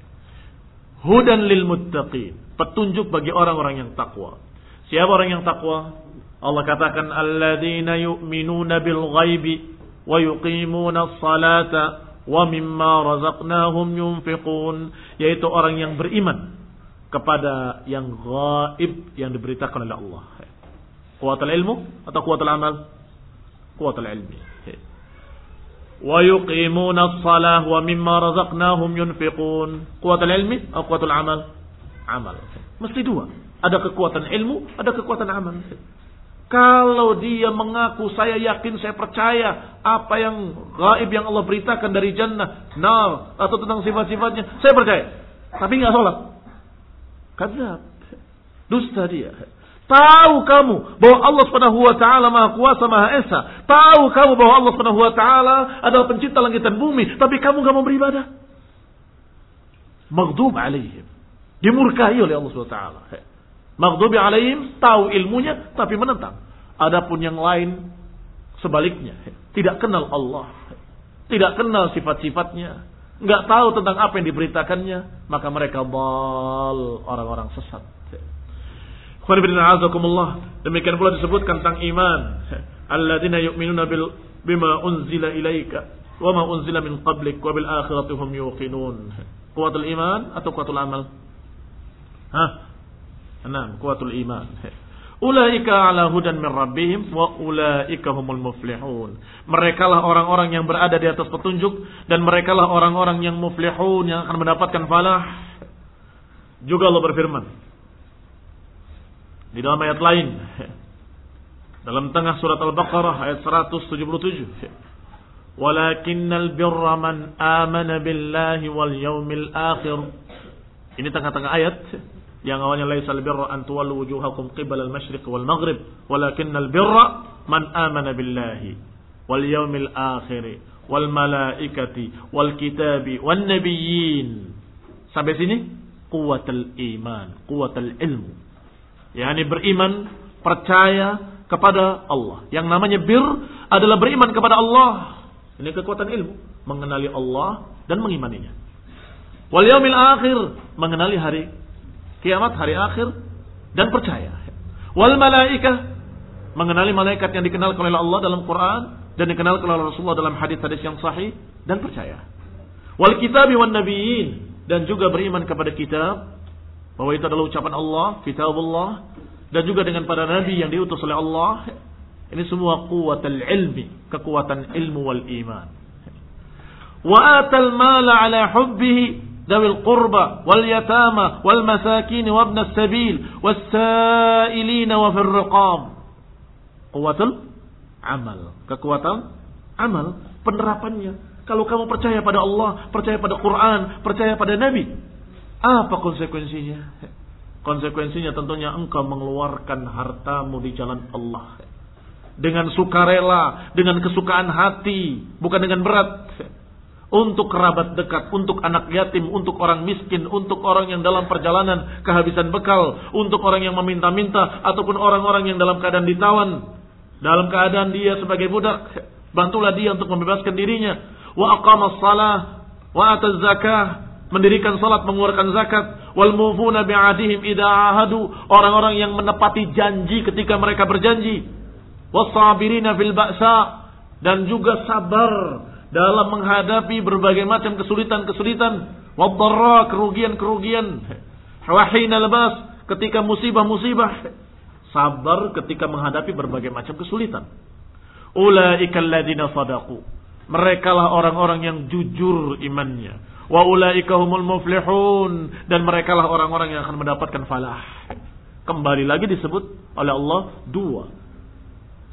Hudan lil muttaqin. Petunjuk bagi orang-orang yang takwa. Siapa orang yang takwa? Allah katakan alladzina yu'minuna bil ghaibi wa yuqimuna salata wa mimma razaqnahum yunfiqun, yaitu orang yang beriman kepada yang gaib yang diberitakan oleh Allah. Kuatul ilmu atau kuatul amal? Kuatul ilmi shalah wa mimma razaqnahum yunfiqun. Kuatul ilmi atau kuatul amal? Amal. Mesti dua. Ada kekuatan ilmu, ada kekuatan amal. Kalau dia mengaku saya yakin, saya percaya apa yang gaib yang Allah beritakan dari jannah, nar atau tentang sifat-sifatnya, saya percaya. Tapi nggak sholat. Kadzab. Dusta dia. Tahu kamu bahwa Allah Subhanahu wa taala Maha Kuasa Maha Esa. Tahu kamu bahwa Allah Subhanahu wa taala adalah pencipta langit dan bumi, tapi kamu enggak mau beribadah. Maghdub alaihim. Dimurkahi oleh Allah Subhanahu wa taala. Maghdubi alaihim tahu ilmunya tapi menentang. Adapun yang lain sebaliknya, tidak kenal Allah. Tidak kenal sifat-sifatnya, enggak tahu tentang apa yang diberitakannya, maka mereka bal orang-orang sesat. Demikian pula disebutkan tentang iman. Alladzina yu'minuna bil bima unzila ilaika wa ma unzila min qablik wa bil akhirati hum yuqinun. Kuatul iman atau kuatul amal? Hah? Enam, kuatul iman. Ulaika ala hudan min rabbihim wa ulaika humul muflihun. Mereka lah orang-orang yang berada di atas petunjuk dan mereka lah orang-orang yang muflihun yang akan mendapatkan falah. Juga Allah berfirman di dalam ayat lain. Dalam tengah surat Al-Baqarah ayat 177. Walakinnal birra man amana billahi wal yawmil akhir. Ini tengah-tengah ayat yang awalnya laisal birra an tuwallu wujuhakum qibala al-masyriq wal maghrib. Walakinnal birra man amana billahi wal yawmil akhir wal malaikati wal kitabi wan nabiyyin. Sampai sini? Kuwatul iman kuwatul ilmu yakni beriman percaya kepada Allah yang namanya bir adalah beriman kepada Allah ini kekuatan ilmu mengenali Allah dan mengimaninya wal yaumil akhir mengenali hari kiamat hari akhir dan percaya. Wal malaikah mengenali malaikat yang dikenal oleh Allah dalam Quran dan dikenal oleh Rasulullah dalam hadis-hadis yang sahih dan percaya. Wal kitab wan nabiyyin dan juga beriman kepada kitab bahwa itu adalah ucapan Allah, kitabullah dan juga dengan para nabi yang diutus oleh Allah. Ini semua kuwatul ilmi, kekuatan ilmu wal iman. Wa atal mala ala hubbihi ذوي القربى واليتامى والمساكين وابن السبيل والسائلين وفي الرقاب قوة amal kekuatan amal penerapannya kalau kamu percaya pada Allah percaya pada Quran percaya pada Nabi apa konsekuensinya? Konsekuensinya tentunya engkau mengeluarkan hartamu di jalan Allah. Dengan sukarela dengan kesukaan hati bukan dengan berat. Untuk kerabat dekat, untuk anak yatim, untuk orang miskin, untuk orang yang dalam perjalanan kehabisan bekal, untuk orang yang meminta-minta, ataupun orang-orang yang dalam keadaan ditawan, dalam keadaan dia sebagai budak, bantulah dia untuk membebaskan dirinya. Wa aqamas salah, wa ataz zakah, mendirikan salat, mengeluarkan zakat, wal mufuna bi'adihim idza ahadu, orang-orang yang menepati janji ketika mereka berjanji. Wasabirina fil ba'sa dan juga sabar dalam menghadapi berbagai macam kesulitan-kesulitan, wadharra kerugian-kerugian, wahina lebas ketika musibah-musibah, sabar ketika menghadapi berbagai macam kesulitan. Ulaika alladziina sadaqu. Mereka lah orang-orang yang jujur imannya. Wa ulaika humul muflihun dan mereka lah orang-orang yang akan mendapatkan falah. Kembali lagi disebut oleh Allah dua.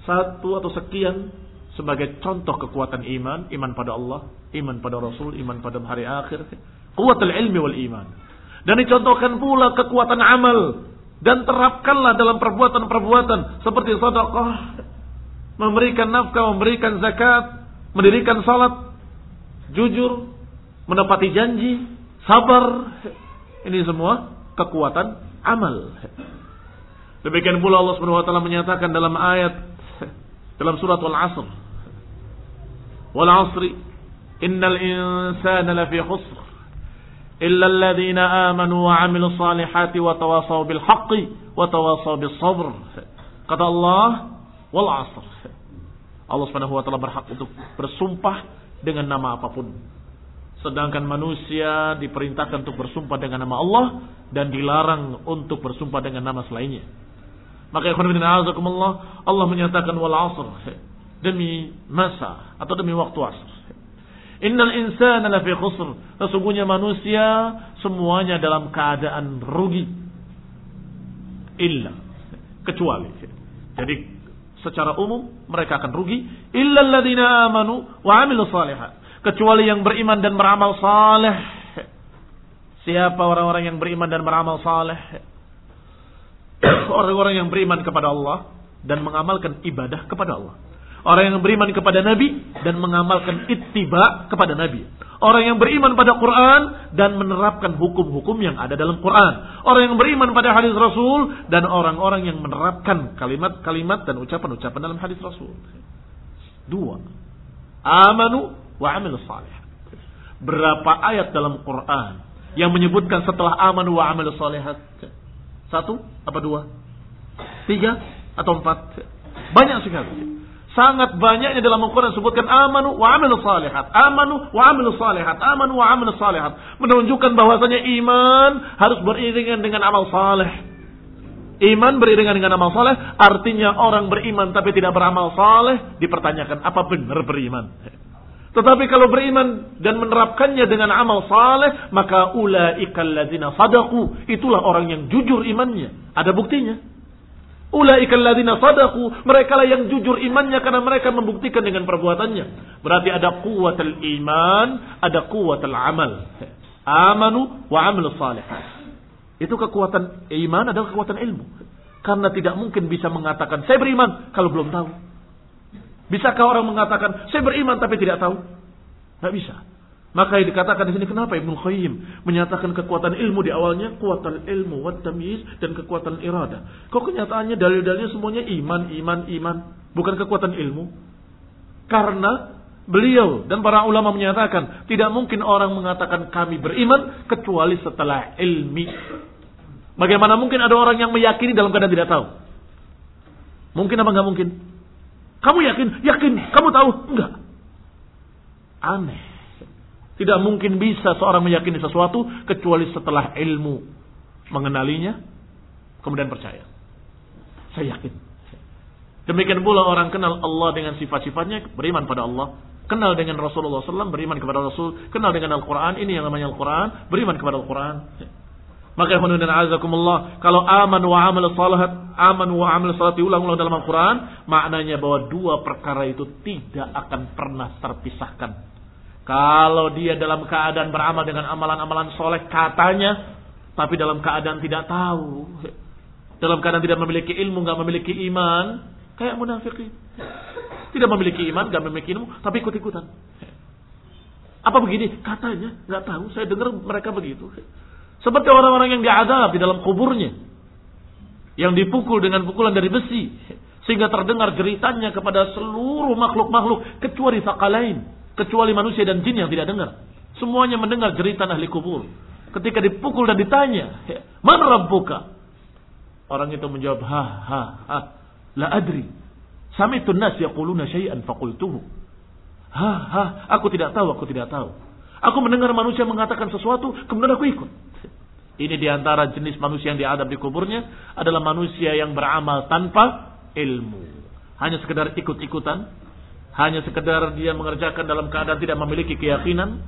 Satu atau sekian sebagai contoh kekuatan iman, iman pada Allah, iman pada Rasul, iman pada hari akhir, kuatul ilmi wal iman. Dan dicontohkan pula kekuatan amal dan terapkanlah dalam perbuatan-perbuatan seperti sedekah, memberikan nafkah, memberikan zakat, mendirikan salat, jujur, menepati janji, sabar. Ini semua kekuatan amal. Demikian pula Allah Subhanahu wa taala menyatakan dalam ayat dalam surat Al-Asr. Wal 'asri innal insana lafi khusr illa alladhina amanu wa 'amilus salihati wa tawassaw bil haqqi wa tawassaw bis sabr. Kata Allah, "Wal 'asr." Allah Subhanahu wa taala berhak untuk bersumpah dengan nama apa pun sedangkan manusia diperintahkan untuk bersumpah dengan nama Allah dan dilarang untuk bersumpah dengan nama selainnya maka ikhwan Allah Allah menyatakan wal asr demi masa atau demi waktu asr. Innal insana lafi khusr. Sesungguhnya manusia semuanya dalam keadaan rugi. Illa. Kecuali. Jadi secara umum mereka akan rugi. Illa alladhina amanu wa amilu salihat. Kecuali yang beriman dan beramal saleh. Siapa orang-orang yang beriman dan beramal saleh? Orang-orang yang beriman kepada Allah dan mengamalkan ibadah kepada Allah. Orang yang beriman kepada Nabi dan mengamalkan ittiba kepada Nabi. Orang yang beriman pada Quran dan menerapkan hukum-hukum yang ada dalam Quran. Orang yang beriman pada hadis Rasul dan orang-orang yang menerapkan kalimat-kalimat dan ucapan-ucapan dalam hadis Rasul. Dua. Amanu wa amil salih. Berapa ayat dalam Quran yang menyebutkan setelah amanu wa amil salihat? Satu apa dua? Tiga atau empat? Banyak sekali. Sangat banyaknya dalam Al-Quran disebutkan amanu wa amilu salihat. Amanu wa amilu salihat. Amanu wa amilu salihat. Menunjukkan bahwasanya iman harus beriringan dengan amal saleh. Iman beriringan dengan amal soleh, artinya orang beriman tapi tidak beramal soleh, dipertanyakan apa benar beriman. Tetapi kalau beriman dan menerapkannya dengan amal saleh, maka ulaikal ladzina sadaqu, itulah orang yang jujur imannya. Ada buktinya. Ulaikal ladzina sadaqu, mereka lah yang jujur imannya karena mereka membuktikan dengan perbuatannya. Berarti ada kuwatul iman, ada kuwatul amal. Amanu wa amal salih. Itu kekuatan iman adalah kekuatan ilmu. Karena tidak mungkin bisa mengatakan saya beriman kalau belum tahu. Bisakah orang mengatakan saya beriman tapi tidak tahu? Tidak bisa. Maka yang dikatakan di sini kenapa Ibnu Qayyim menyatakan kekuatan ilmu di awalnya kekuatan ilmu wat tamyiz dan kekuatan irada. Kok kenyataannya dalil-dalilnya semuanya iman, iman, iman, bukan kekuatan ilmu? Karena beliau dan para ulama menyatakan tidak mungkin orang mengatakan kami beriman kecuali setelah ilmi. Bagaimana mungkin ada orang yang meyakini dalam keadaan tidak tahu? Mungkin apa nggak mungkin? Kamu yakin? Yakin. Kamu tahu? Enggak. Aneh. Tidak mungkin bisa seorang meyakini sesuatu kecuali setelah ilmu mengenalinya, kemudian percaya. Saya yakin. Demikian pula orang kenal Allah dengan sifat-sifatnya, beriman pada Allah. Kenal dengan Rasulullah SAW, beriman kepada Rasul. Kenal dengan Al-Quran, ini yang namanya Al-Quran, beriman kepada Al-Quran. Maka ikhwan dan azakumullah, kalau aman wa amal salahat, aman wa amal salat diulang-ulang dalam Al-Quran, maknanya bahwa dua perkara itu tidak akan pernah terpisahkan. Kalau dia dalam keadaan beramal dengan amalan-amalan soleh katanya, tapi dalam keadaan tidak tahu, dalam keadaan tidak memiliki ilmu, nggak memiliki iman, kayak munafik. Tidak memiliki iman, nggak memiliki ilmu, tapi ikut-ikutan. Apa begini? Katanya, nggak tahu. Saya dengar mereka begitu. Seperti orang-orang yang diadab di dalam kuburnya. Yang dipukul dengan pukulan dari besi. Sehingga terdengar jeritannya kepada seluruh makhluk-makhluk. Kecuali lain, Kecuali manusia dan jin yang tidak dengar. Semuanya mendengar jeritan ahli kubur. Ketika dipukul dan ditanya. Mana rabbuka? Orang itu menjawab. Ha ha ha. La adri. Samitun nas yaquluna syai'an faqultuhu. Ha ha. Aku tidak tahu, aku tidak tahu. Aku mendengar manusia mengatakan sesuatu, kemudian aku ikut. Ini di antara jenis manusia yang diadab di kuburnya adalah manusia yang beramal tanpa ilmu. Hanya sekedar ikut-ikutan. Hanya sekedar dia mengerjakan dalam keadaan tidak memiliki keyakinan.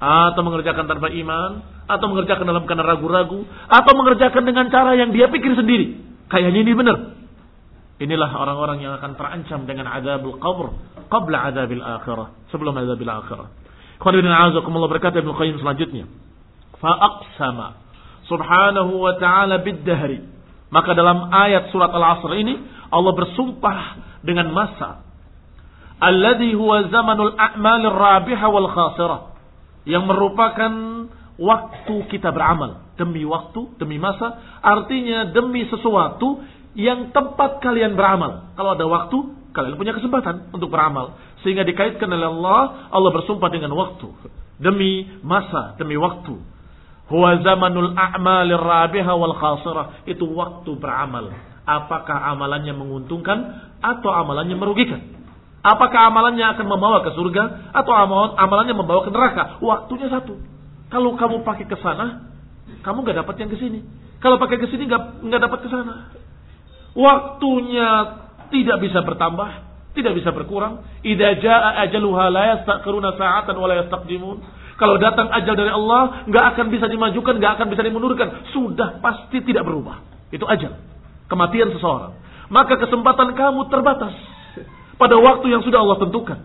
Atau mengerjakan tanpa iman. Atau mengerjakan dalam keadaan ragu-ragu. Atau mengerjakan dengan cara yang dia pikir sendiri. Kayaknya ini benar. Inilah orang-orang yang akan terancam dengan adabul qabr. Qabla adabil akhirah. Sebelum adabil akhirah. Khawanirin azakumullah berkata Ibn Qayyim selanjutnya. Fa'aqsama subhanahu wa ta'ala bid-dahri. Maka dalam ayat surat Al-Asr ini Allah bersumpah dengan masa. Alladhi huwa zamanul a'malir rabiha wal khasirah. Yang merupakan waktu kita beramal. Demi waktu demi masa. Artinya demi sesuatu yang tempat kalian beramal. Kalau ada waktu kalian punya kesempatan untuk beramal sehingga dikaitkan oleh Allah Allah bersumpah dengan waktu demi masa demi waktu Huwa zamanul a'malir rabiha wal khasirah. Itu waktu beramal. Apakah amalannya menguntungkan atau amalannya merugikan? Apakah amalannya akan membawa ke surga atau amalannya membawa ke neraka? Waktunya satu. Kalau kamu pakai ke sana, kamu nggak dapat yang ke sini. Kalau pakai ke sini nggak nggak dapat ke sana. Waktunya tidak bisa bertambah, tidak bisa berkurang. Idza jaa ajaluha la yastaqiruna sa'atan wa la yastaqdimun. Kalau datang ajal dari Allah, nggak akan bisa dimajukan, nggak akan bisa dimundurkan. Sudah pasti tidak berubah. Itu ajal. Kematian seseorang. Maka kesempatan kamu terbatas. Pada waktu yang sudah Allah tentukan.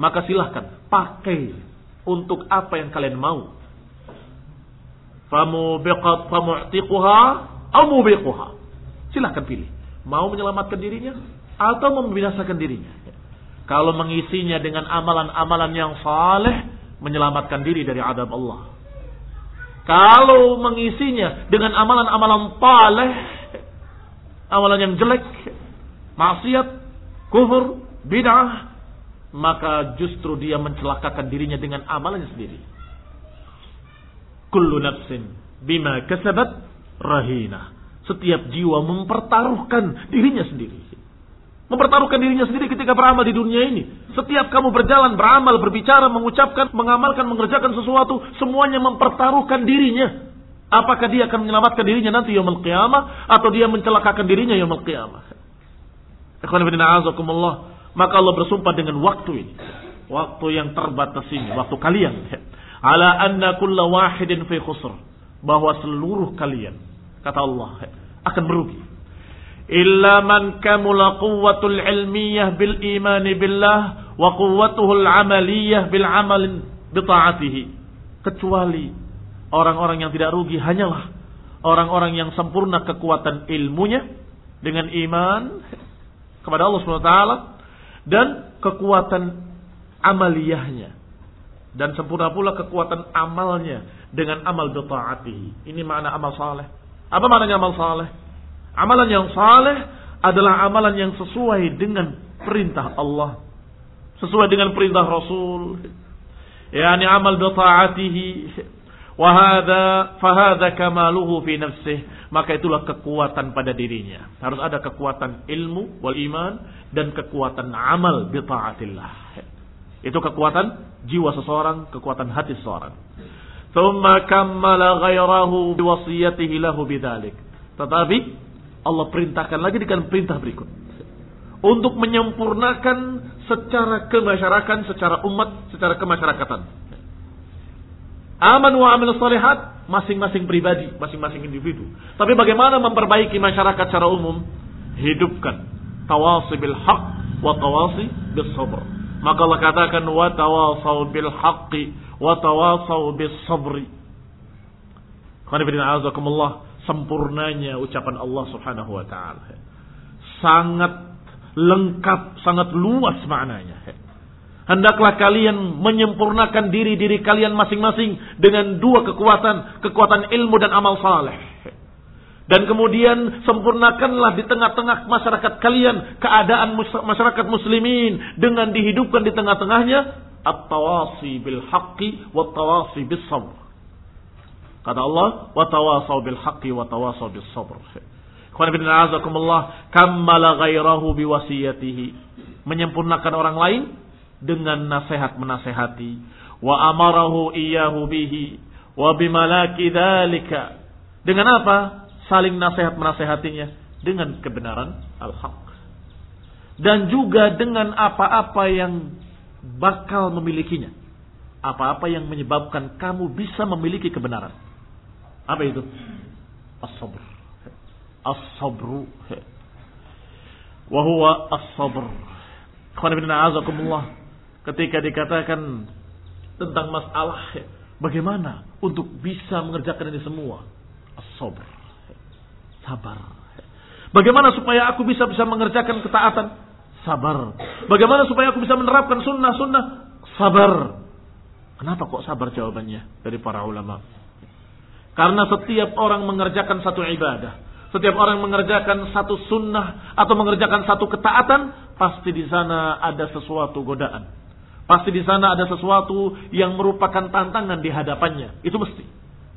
Maka silahkan pakai untuk apa yang kalian mau. Famubiqat famu'tiquha amubiquha. Silahkan pilih. Mau menyelamatkan dirinya atau membinasakan dirinya. Kalau mengisinya dengan amalan-amalan yang saleh, menyelamatkan diri dari adab Allah. Kalau mengisinya dengan amalan-amalan paleh, amalan yang jelek, maksiat, kufur, bid'ah, maka justru dia mencelakakan dirinya dengan amalannya sendiri. Kullu nafsin bima kasabat rahina. Setiap jiwa mempertaruhkan dirinya sendiri. Mempertaruhkan dirinya sendiri ketika beramal di dunia ini. Setiap kamu berjalan, beramal, berbicara, mengucapkan, mengamalkan, mengerjakan sesuatu, semuanya mempertaruhkan dirinya. Apakah dia akan menyelamatkan dirinya nanti yaumul qiyamah atau dia mencelakakan dirinya yaumul qiyamah? Maka Allah bersumpah dengan waktu ini. Waktu yang terbatas ini, waktu kalian. Ala anna kulla wahidin fi khusr. Bahwa seluruh kalian, kata Allah, akan merugi. Illa man kamula quwwatul ilmiyah bil imani billah wa quwwatuhul amaliyah bil amal bita'atihi. Kecuali orang-orang yang tidak rugi hanyalah orang-orang yang sempurna kekuatan ilmunya dengan iman kepada Allah SWT dan kekuatan amaliyahnya dan sempurna pula kekuatan amalnya dengan amal bitaatihi. Ini makna amal saleh. Apa maknanya amal saleh? Amalan yang saleh adalah amalan yang sesuai dengan perintah Allah, sesuai dengan perintah Rasul. Yani amal bitaatihi wa hadza fa hadza kamaluhu fi nafsihi maka itulah kekuatan pada dirinya. Harus ada kekuatan ilmu wal iman dan kekuatan amal bi taatillah. Itu kekuatan jiwa seseorang, kekuatan hati seseorang. Thumma kammala ghairahu biwasiyatihi lahu bidzalik. Tetapi Allah perintahkan lagi dengan perintah berikut. Untuk menyempurnakan secara kemasyarakatan, secara umat, secara kemasyarakatan. Aman wa amil salihat masing-masing pribadi, masing-masing individu. Tapi bagaimana memperbaiki masyarakat secara umum? Hidupkan tawasi bil haq wa tawasi bis sabr. Maka Allah katakan wa tawasau bil haqqi wa tawasau bis sabri. azakumullah sempurnanya ucapan Allah Subhanahu wa taala. Sangat lengkap, sangat luas maknanya. Hendaklah kalian menyempurnakan diri-diri kalian masing-masing dengan dua kekuatan, kekuatan ilmu dan amal saleh. Dan kemudian sempurnakanlah di tengah-tengah masyarakat kalian keadaan masyarakat muslimin dengan dihidupkan di tengah-tengahnya at-tawasi bil haqqi wa tawasi bis sabr. Kata Allah, wa tawasau bil haqqi wa tawasau bis sabr. Qul bin azakumullah kammala ghairahu biwasiyatihi. Menyempurnakan orang lain dengan nasihat menasehati. Wa amarahu iyyahu bihi wa bimalaki dzalika. Dengan apa? Saling nasihat menasehatinya dengan kebenaran al-haq. Dan juga dengan apa-apa yang bakal memilikinya. Apa-apa yang menyebabkan kamu bisa memiliki kebenaran apa itu? As-sabr. As-sabru. Wa huwa as-sabr. Ketika dikatakan tentang masalah bagaimana untuk bisa mengerjakan ini semua? As-sabr. Sabar. Bagaimana supaya aku bisa bisa mengerjakan ketaatan? Sabar. Bagaimana supaya aku bisa menerapkan sunnah-sunnah? Sabar. Kenapa kok sabar? Jawabannya dari para ulama karena setiap orang mengerjakan satu ibadah setiap orang mengerjakan satu sunnah atau mengerjakan satu ketaatan pasti di sana ada sesuatu godaan Pasti di sana ada sesuatu yang merupakan tantangan di hadapannya. Itu mesti.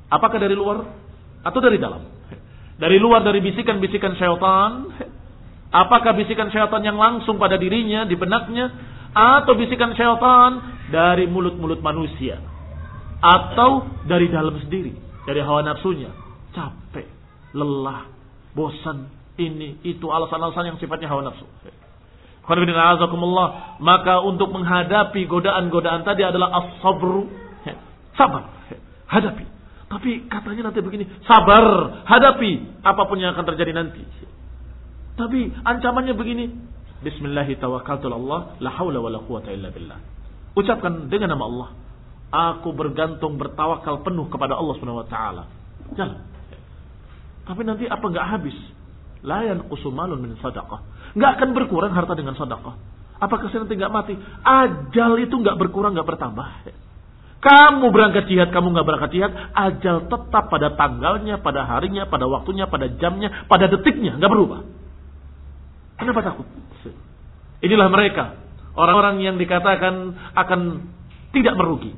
Apakah dari luar atau dari dalam? Dari luar dari bisikan-bisikan syaitan. Apakah bisikan syaitan yang langsung pada dirinya, di benaknya. Atau bisikan syaitan dari mulut-mulut manusia. Atau dari dalam sendiri. Dari hawa nafsunya. Capek, lelah, bosan, ini, itu alasan-alasan yang sifatnya hawa nafsu. Maka untuk menghadapi godaan-godaan tadi adalah as-sabru. Sabar. Hadapi. Tapi katanya nanti begini. Sabar. Hadapi. Apa pun yang akan terjadi nanti. Tapi ancamannya begini. Bismillahirrahmanirrahim. La hawla wa la quwata illa billah. Ucapkan dengan nama Allah. Aku bergantung bertawakal penuh kepada Allah Subhanahu wa taala. Jalan. Tapi nanti apa enggak habis? Layan kusumalun min sadaqah. Nggak akan berkurang harta dengan sadaqah. Apakah saya nanti nggak mati? Ajal itu nggak berkurang, nggak bertambah. Kamu berangkat jihad, kamu nggak berangkat jihad, ajal tetap pada tanggalnya, pada harinya, pada waktunya, pada jamnya, pada detiknya, nggak berubah. Kenapa takut? Inilah mereka, orang-orang yang dikatakan akan tidak merugi.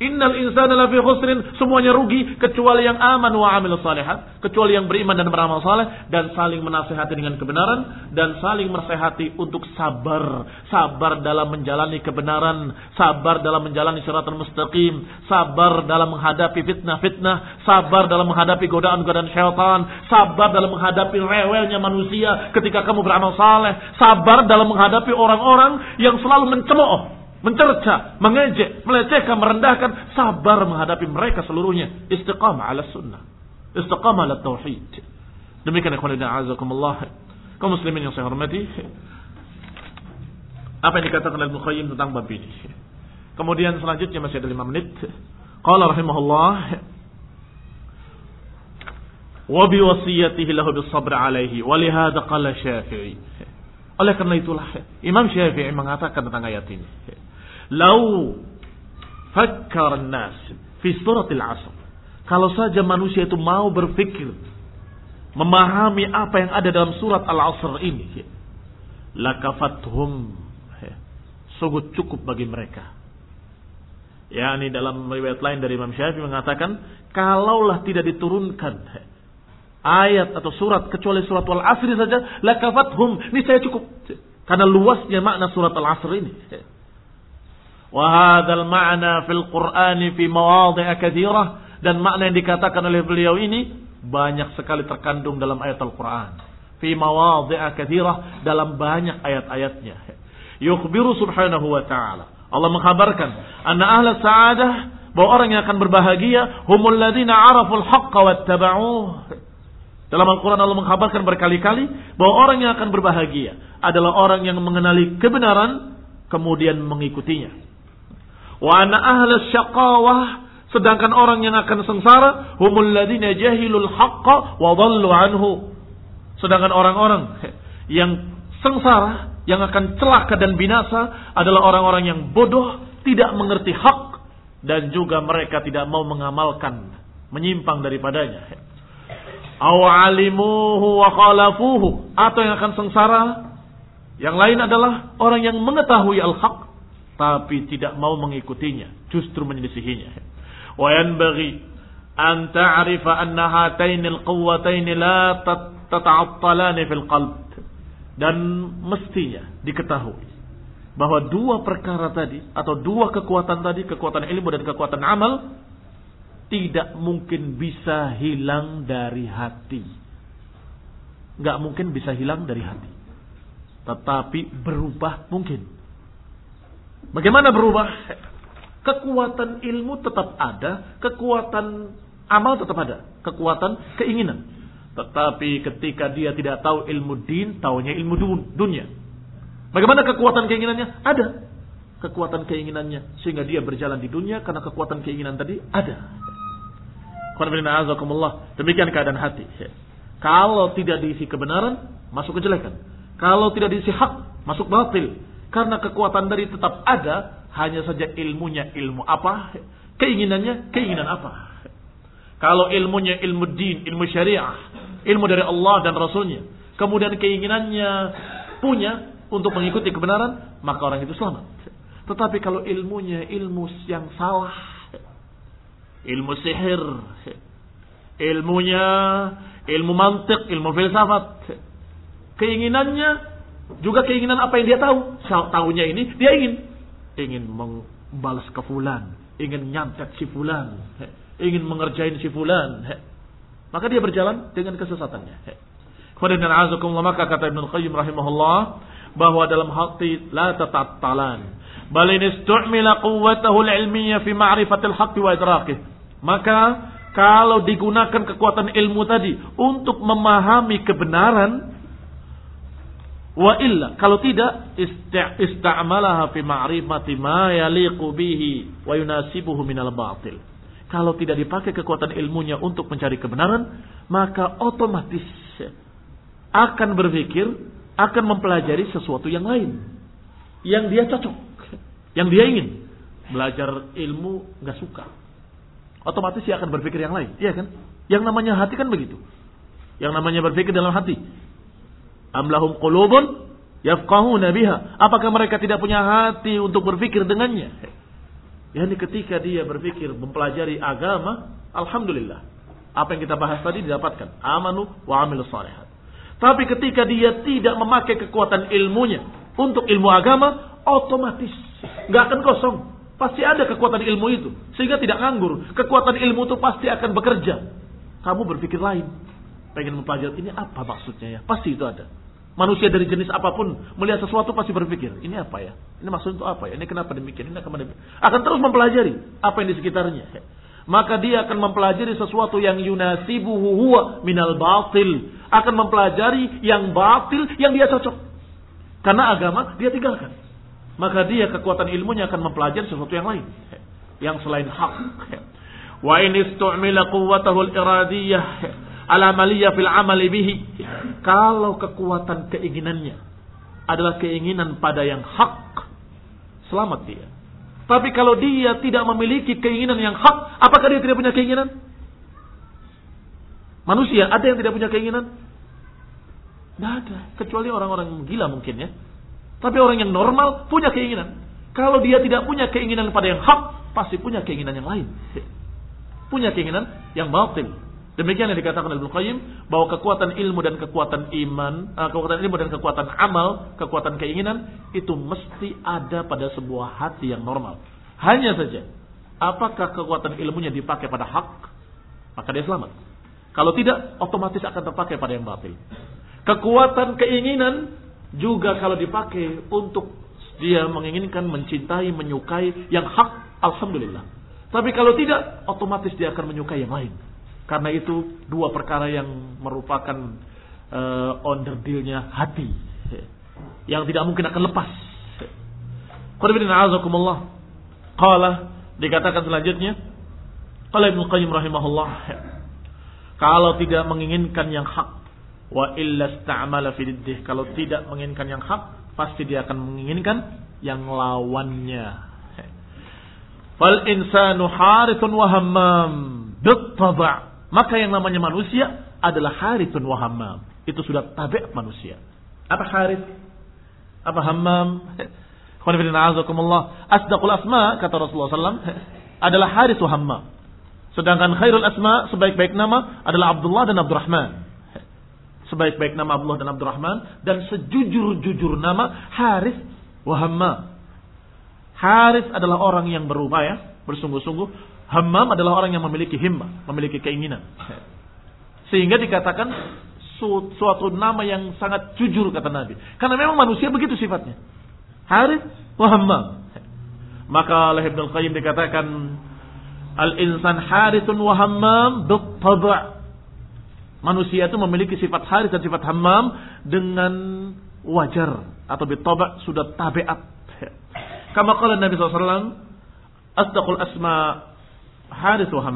Innal insana lafi khusrin, semuanya rugi kecuali yang aman wa amil salihat, kecuali yang beriman dan beramal saleh dan saling menasehati dengan kebenaran dan saling menasehati untuk sabar, sabar dalam menjalani kebenaran, sabar dalam menjalani syaratul mustaqim, sabar dalam menghadapi fitnah-fitnah, sabar dalam menghadapi godaan-godaan syaitan, sabar dalam menghadapi rewelnya manusia ketika kamu beramal saleh, sabar dalam menghadapi orang-orang yang selalu mencemooh mencerca, mengejek, melecehkan, merendahkan, sabar menghadapi mereka seluruhnya. Istiqamah ala sunnah. Istiqamah ala tauhid. Demikian ikhwan dan azakumullah. Kaum muslimin yang saya hormati. Apa yang dikatakan oleh Al-Muqayyim tentang bab ini. Kemudian selanjutnya masih ada lima menit. Qala rahimahullah. Wa biwasiyatihi lahu bisabr alaihi. Walihada qala syafi'i. Oleh karena itulah Imam Syafi'i mengatakan tentang ayat ini. Lau fakkar nas fi suratil asr. Kalau saja manusia itu mau berpikir memahami apa yang ada dalam surat Al-Asr ini, lakafathum sungguh cukup bagi mereka. Ya, ini dalam riwayat lain dari Imam Syafi'i mengatakan, kalaulah tidak diturunkan ayat atau surat kecuali surat Al-Asr saja, lakafathum, ini saya cukup. Karena luasnya makna surat Al-Asr ini. Wahadal ma'na fil Qur'ani fi mawadhi'a kathirah. Dan makna yang dikatakan oleh beliau ini banyak sekali terkandung dalam ayat Al-Quran. Fi mawadhi'a kathirah dalam banyak ayat-ayatnya. Yukhbiru subhanahu wa ta'ala. Allah mengkhabarkan. Anna ahla sa'adah. Bahwa orang yang akan berbahagia. Humul ladhina araful haqqa wattaba'uh. Dalam Al-Quran Allah mengkhabarkan berkali-kali. Bahwa orang yang akan berbahagia. Adalah orang yang mengenali kebenaran. Kemudian mengikutinya. Wa ana ahla syaqawah sedangkan orang yang akan sengsara humul ladina jahilul haqqa wa dhallu anhu. Sedangkan orang-orang yang sengsara yang akan celaka dan binasa adalah orang-orang yang bodoh, tidak mengerti hak dan juga mereka tidak mau mengamalkan, menyimpang daripadanya. Aw alimuhu wa khalafuhu atau yang akan sengsara yang lain adalah orang yang mengetahui al-haq tapi tidak mau mengikutinya, justru menyelisihinya. Wa yanbaghi an ta'rifa anna hataini al-quwwataini la tata'attalani fil qalb. Dan mestinya diketahui bahwa dua perkara tadi atau dua kekuatan tadi, kekuatan ilmu dan kekuatan amal tidak mungkin bisa hilang dari hati. Nggak mungkin bisa hilang dari hati. Tetapi berubah mungkin. Bagaimana berubah? Kekuatan ilmu tetap ada, kekuatan amal tetap ada, kekuatan keinginan. Tetapi ketika dia tidak tahu ilmu din, tahunya ilmu dunia. Bagaimana kekuatan keinginannya? Ada. Kekuatan keinginannya sehingga dia berjalan di dunia karena kekuatan keinginan tadi ada. Demikian keadaan hati. Kalau tidak diisi kebenaran, masuk kejelekan. Kalau tidak diisi hak, masuk batil. Karena kekuatan dari tetap ada, hanya saja ilmunya ilmu apa, keinginannya keinginan apa. Kalau ilmunya ilmu din, ilmu syariah, ilmu dari Allah dan Rasulnya, kemudian keinginannya punya untuk mengikuti kebenaran, maka orang itu selamat. Tetapi kalau ilmunya ilmu yang salah, ilmu sihir, ilmunya ilmu mantik, ilmu filsafat, keinginannya juga keinginan apa yang dia tahu. Tahunya ini dia ingin ingin membalas ke fulan, ingin nyantet si fulan, ingin mengerjain si fulan. Maka dia berjalan dengan kesesatannya. Kemudian azakumullah maka kata Ibnu Qayyim rahimahullah bahwa dalam hati la tatattalan bal istu'mila quwwatahu al-ilmiyyah fi ma'rifatil haqq wa idraqih. Maka kalau digunakan kekuatan ilmu tadi untuk memahami kebenaran Wa illa kalau tidak istamalaha fi ma'rifati ma yaliqu bihi wa yunasibuhu minal batil. Kalau tidak dipakai kekuatan ilmunya untuk mencari kebenaran, maka otomatis akan berpikir, akan mempelajari sesuatu yang lain. Yang dia cocok, yang dia ingin. Belajar ilmu nggak suka. Otomatis dia akan berpikir yang lain, iya kan? Yang namanya hati kan begitu. Yang namanya berpikir dalam hati. Amlahum qulubun yafqahuna biha. Apakah mereka tidak punya hati untuk berpikir dengannya? Yani ketika dia berpikir mempelajari agama, alhamdulillah. Apa yang kita bahas tadi didapatkan. Amanu wa amilu salihat. Tapi ketika dia tidak memakai kekuatan ilmunya untuk ilmu agama, otomatis nggak akan kosong. Pasti ada kekuatan ilmu itu. Sehingga tidak nganggur. Kekuatan ilmu itu pasti akan bekerja. Kamu berpikir lain. Pengen mempelajari ini apa maksudnya ya? Pasti itu ada. Manusia dari jenis apa pun melihat sesuatu pasti berpikir, ini apa ya? Ini maksudnya itu apa ya? Ini kenapa demikian? Ini kenapa demikian? Akan terus mempelajari apa yang di sekitarnya. Maka dia akan mempelajari sesuatu yang yunasibuhu huwa minal batil. Akan mempelajari yang batil yang dia cocok. Karena agama dia tinggalkan maka dia kekuatan ilmunya akan mempelajari sesuatu yang lain yang selain hak. Wa in istu'mila quwwatahu al-iradiyah ala maliyah fil amali bihi. Kalau kekuatan keinginannya adalah keinginan pada yang hak, selamat dia. Tapi kalau dia tidak memiliki keinginan yang hak, apakah dia tidak punya keinginan? Manusia ada yang tidak punya keinginan? Tidak ada, kecuali orang-orang gila mungkin ya. Tapi orang yang normal punya keinginan. Kalau dia tidak punya keinginan pada yang hak, pasti punya keinginan yang lain. Punya keinginan yang batil. Demikian yang dikatakan Ibnu Qayyim bahwa kekuatan ilmu dan kekuatan iman, uh, kekuatan ilmu dan kekuatan amal, kekuatan keinginan itu mesti ada pada sebuah hati yang normal. Hanya saja, apakah kekuatan ilmunya dipakai pada hak, maka dia selamat. Kalau tidak, otomatis akan terpakai pada yang batil. Kekuatan keinginan juga kalau dipakai untuk dia menginginkan, mencintai, menyukai yang hak, alhamdulillah. Tapi kalau tidak, otomatis dia akan menyukai yang lain. Karena itu dua perkara yang merupakan uh, under dealnya hati. Yang tidak mungkin akan lepas. Qala dikatakan selanjutnya Qala Ibnu Qayyim rahimahullah kalau tidak menginginkan yang hak Wa illa sta'mala fididdih. Kalau tidak menginginkan yang hak, pasti dia akan menginginkan yang lawannya. Fal insanu harithun wa hammam. Maka yang namanya manusia adalah harithun wa hammam. Itu sudah tabiat manusia. Apa harith? Apa hammam? Asdaqul asma kata Rasulullah SAW adalah harith wa hammam. Sedangkan khairul asma sebaik-baik nama adalah Abdullah dan Abdurrahman sebaik-baik nama Abdullah dan Abdurrahman dan sejujur-jujur nama Haris Wahamma. Haris adalah orang yang berupaya, bersungguh-sungguh. Hammam adalah orang yang memiliki himmah, memiliki keinginan. Sehingga dikatakan suatu nama yang sangat jujur kata Nabi. Karena memang manusia begitu sifatnya. Haris Wahamma. Maka oleh Ibn Qayyim dikatakan Al-insan harithun wa hammam Manusia itu memiliki sifat haris dan sifat hammam dengan wajar atau bitobak sudah tabiat. Kama qala Nabi SAW, Asdaqul asma haris wa.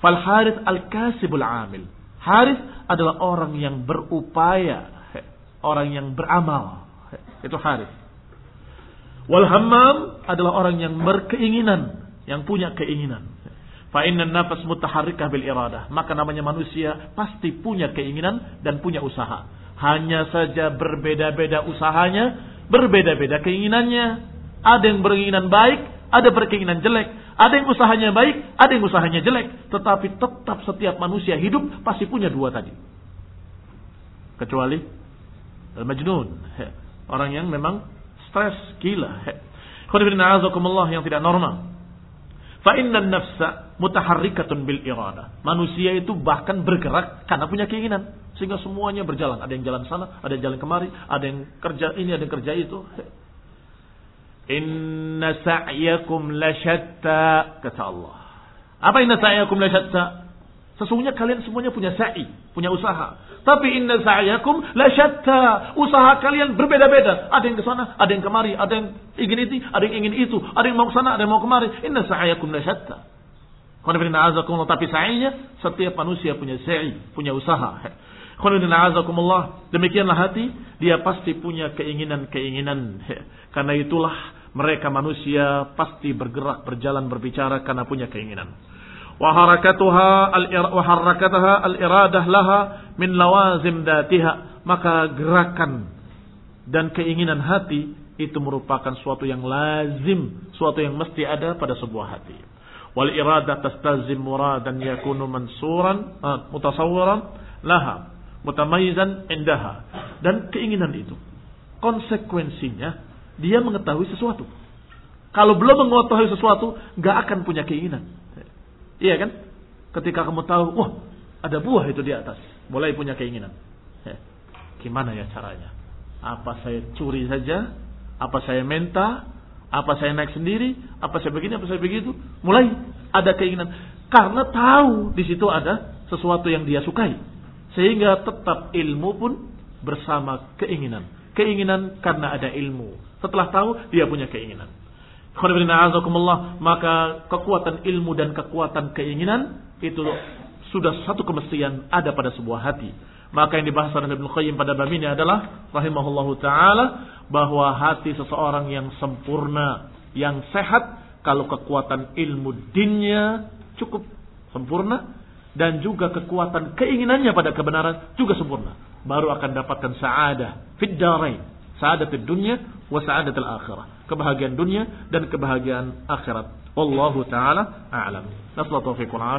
Fal haris al-kasibul amil. Haris adalah orang yang berupaya, orang yang beramal. Itu haris. Wal hammam adalah orang yang berkeinginan, yang punya keinginan. Fa inna nafas mutaharrikah bil iradah. Maka namanya manusia pasti punya keinginan dan punya usaha. Hanya saja berbeda-beda usahanya, berbeda-beda keinginannya. Ada yang berkeinginan baik, ada berkeinginan jelek. Ada yang usahanya baik, ada yang usahanya jelek. Tetapi tetap setiap manusia hidup pasti punya dua tadi. Kecuali al-majnun. Orang yang memang stres, gila. yang tidak normal. Fa innan nafsa mutaharrikatun bil irada. Manusia itu bahkan bergerak karena punya keinginan. Sehingga semuanya berjalan. Ada yang jalan sana, ada yang jalan kemari, ada yang kerja ini, ada yang kerja itu. Inna sa'yakum lasyatta kata Allah. Apa inna sa'yakum lasyatta? Sesungguhnya kalian semuanya punya sa'i, punya usaha. Tapi inna sa'yakum la syatta. Usaha kalian berbeda-beda. Ada yang ke sana, ada yang kemari, ada yang ingin itu, ada yang ingin itu, ada yang mau ke sana, ada yang mau kemari. Inna sa'yakum la syatta. Tapi sa'inya setiap manusia punya sa'i, punya usaha. Demikianlah hati, dia pasti punya keinginan-keinginan. Karena itulah mereka manusia pasti bergerak, berjalan, berbicara karena punya keinginan waharakatuha waharakataha al-iradah laha min lawazim datiha maka gerakan dan keinginan hati itu merupakan suatu yang lazim, suatu yang mesti ada pada sebuah hati. Wal iradah tastazim muradan yakunu mansuran, uh, mutasawwiran laha, mutamayizan indaha. Dan keinginan itu konsekuensinya dia mengetahui sesuatu. Kalau belum mengetahui sesuatu, nggak akan punya keinginan. Iya kan? Ketika kamu tahu, wah ada buah itu di atas, mulai punya keinginan. Gimana ya caranya? Apa saya curi saja? Apa saya minta? Apa saya naik sendiri? Apa saya begini? Apa saya begitu? Mulai ada keinginan. Karena tahu di situ ada sesuatu yang dia sukai. Sehingga tetap ilmu pun bersama keinginan. Keinginan karena ada ilmu. Setelah tahu, dia punya keinginan. Maka kekuatan ilmu dan kekuatan keinginan itu sudah satu kemestian ada pada sebuah hati. Maka yang dibahas oleh Ibnu Qayyim pada bab ini adalah rahimahullahu taala bahwa hati seseorang yang sempurna, yang sehat kalau kekuatan ilmu dinnya cukup sempurna dan juga kekuatan keinginannya pada kebenaran juga sempurna, baru akan dapatkan sa'adah fid darain, sa'adat dunya wa sa'adatul akhirah. Kebahagiaan dunia dan kebahagiaan akhirat. Wallahu taala a'lam. Nasallu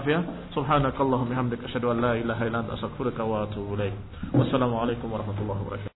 afiyah. Subhanakallahumma asyhadu an la ilaha illa anta astaghfiruka wa atubu ilaik. Warahmatullahi wabarakatuh.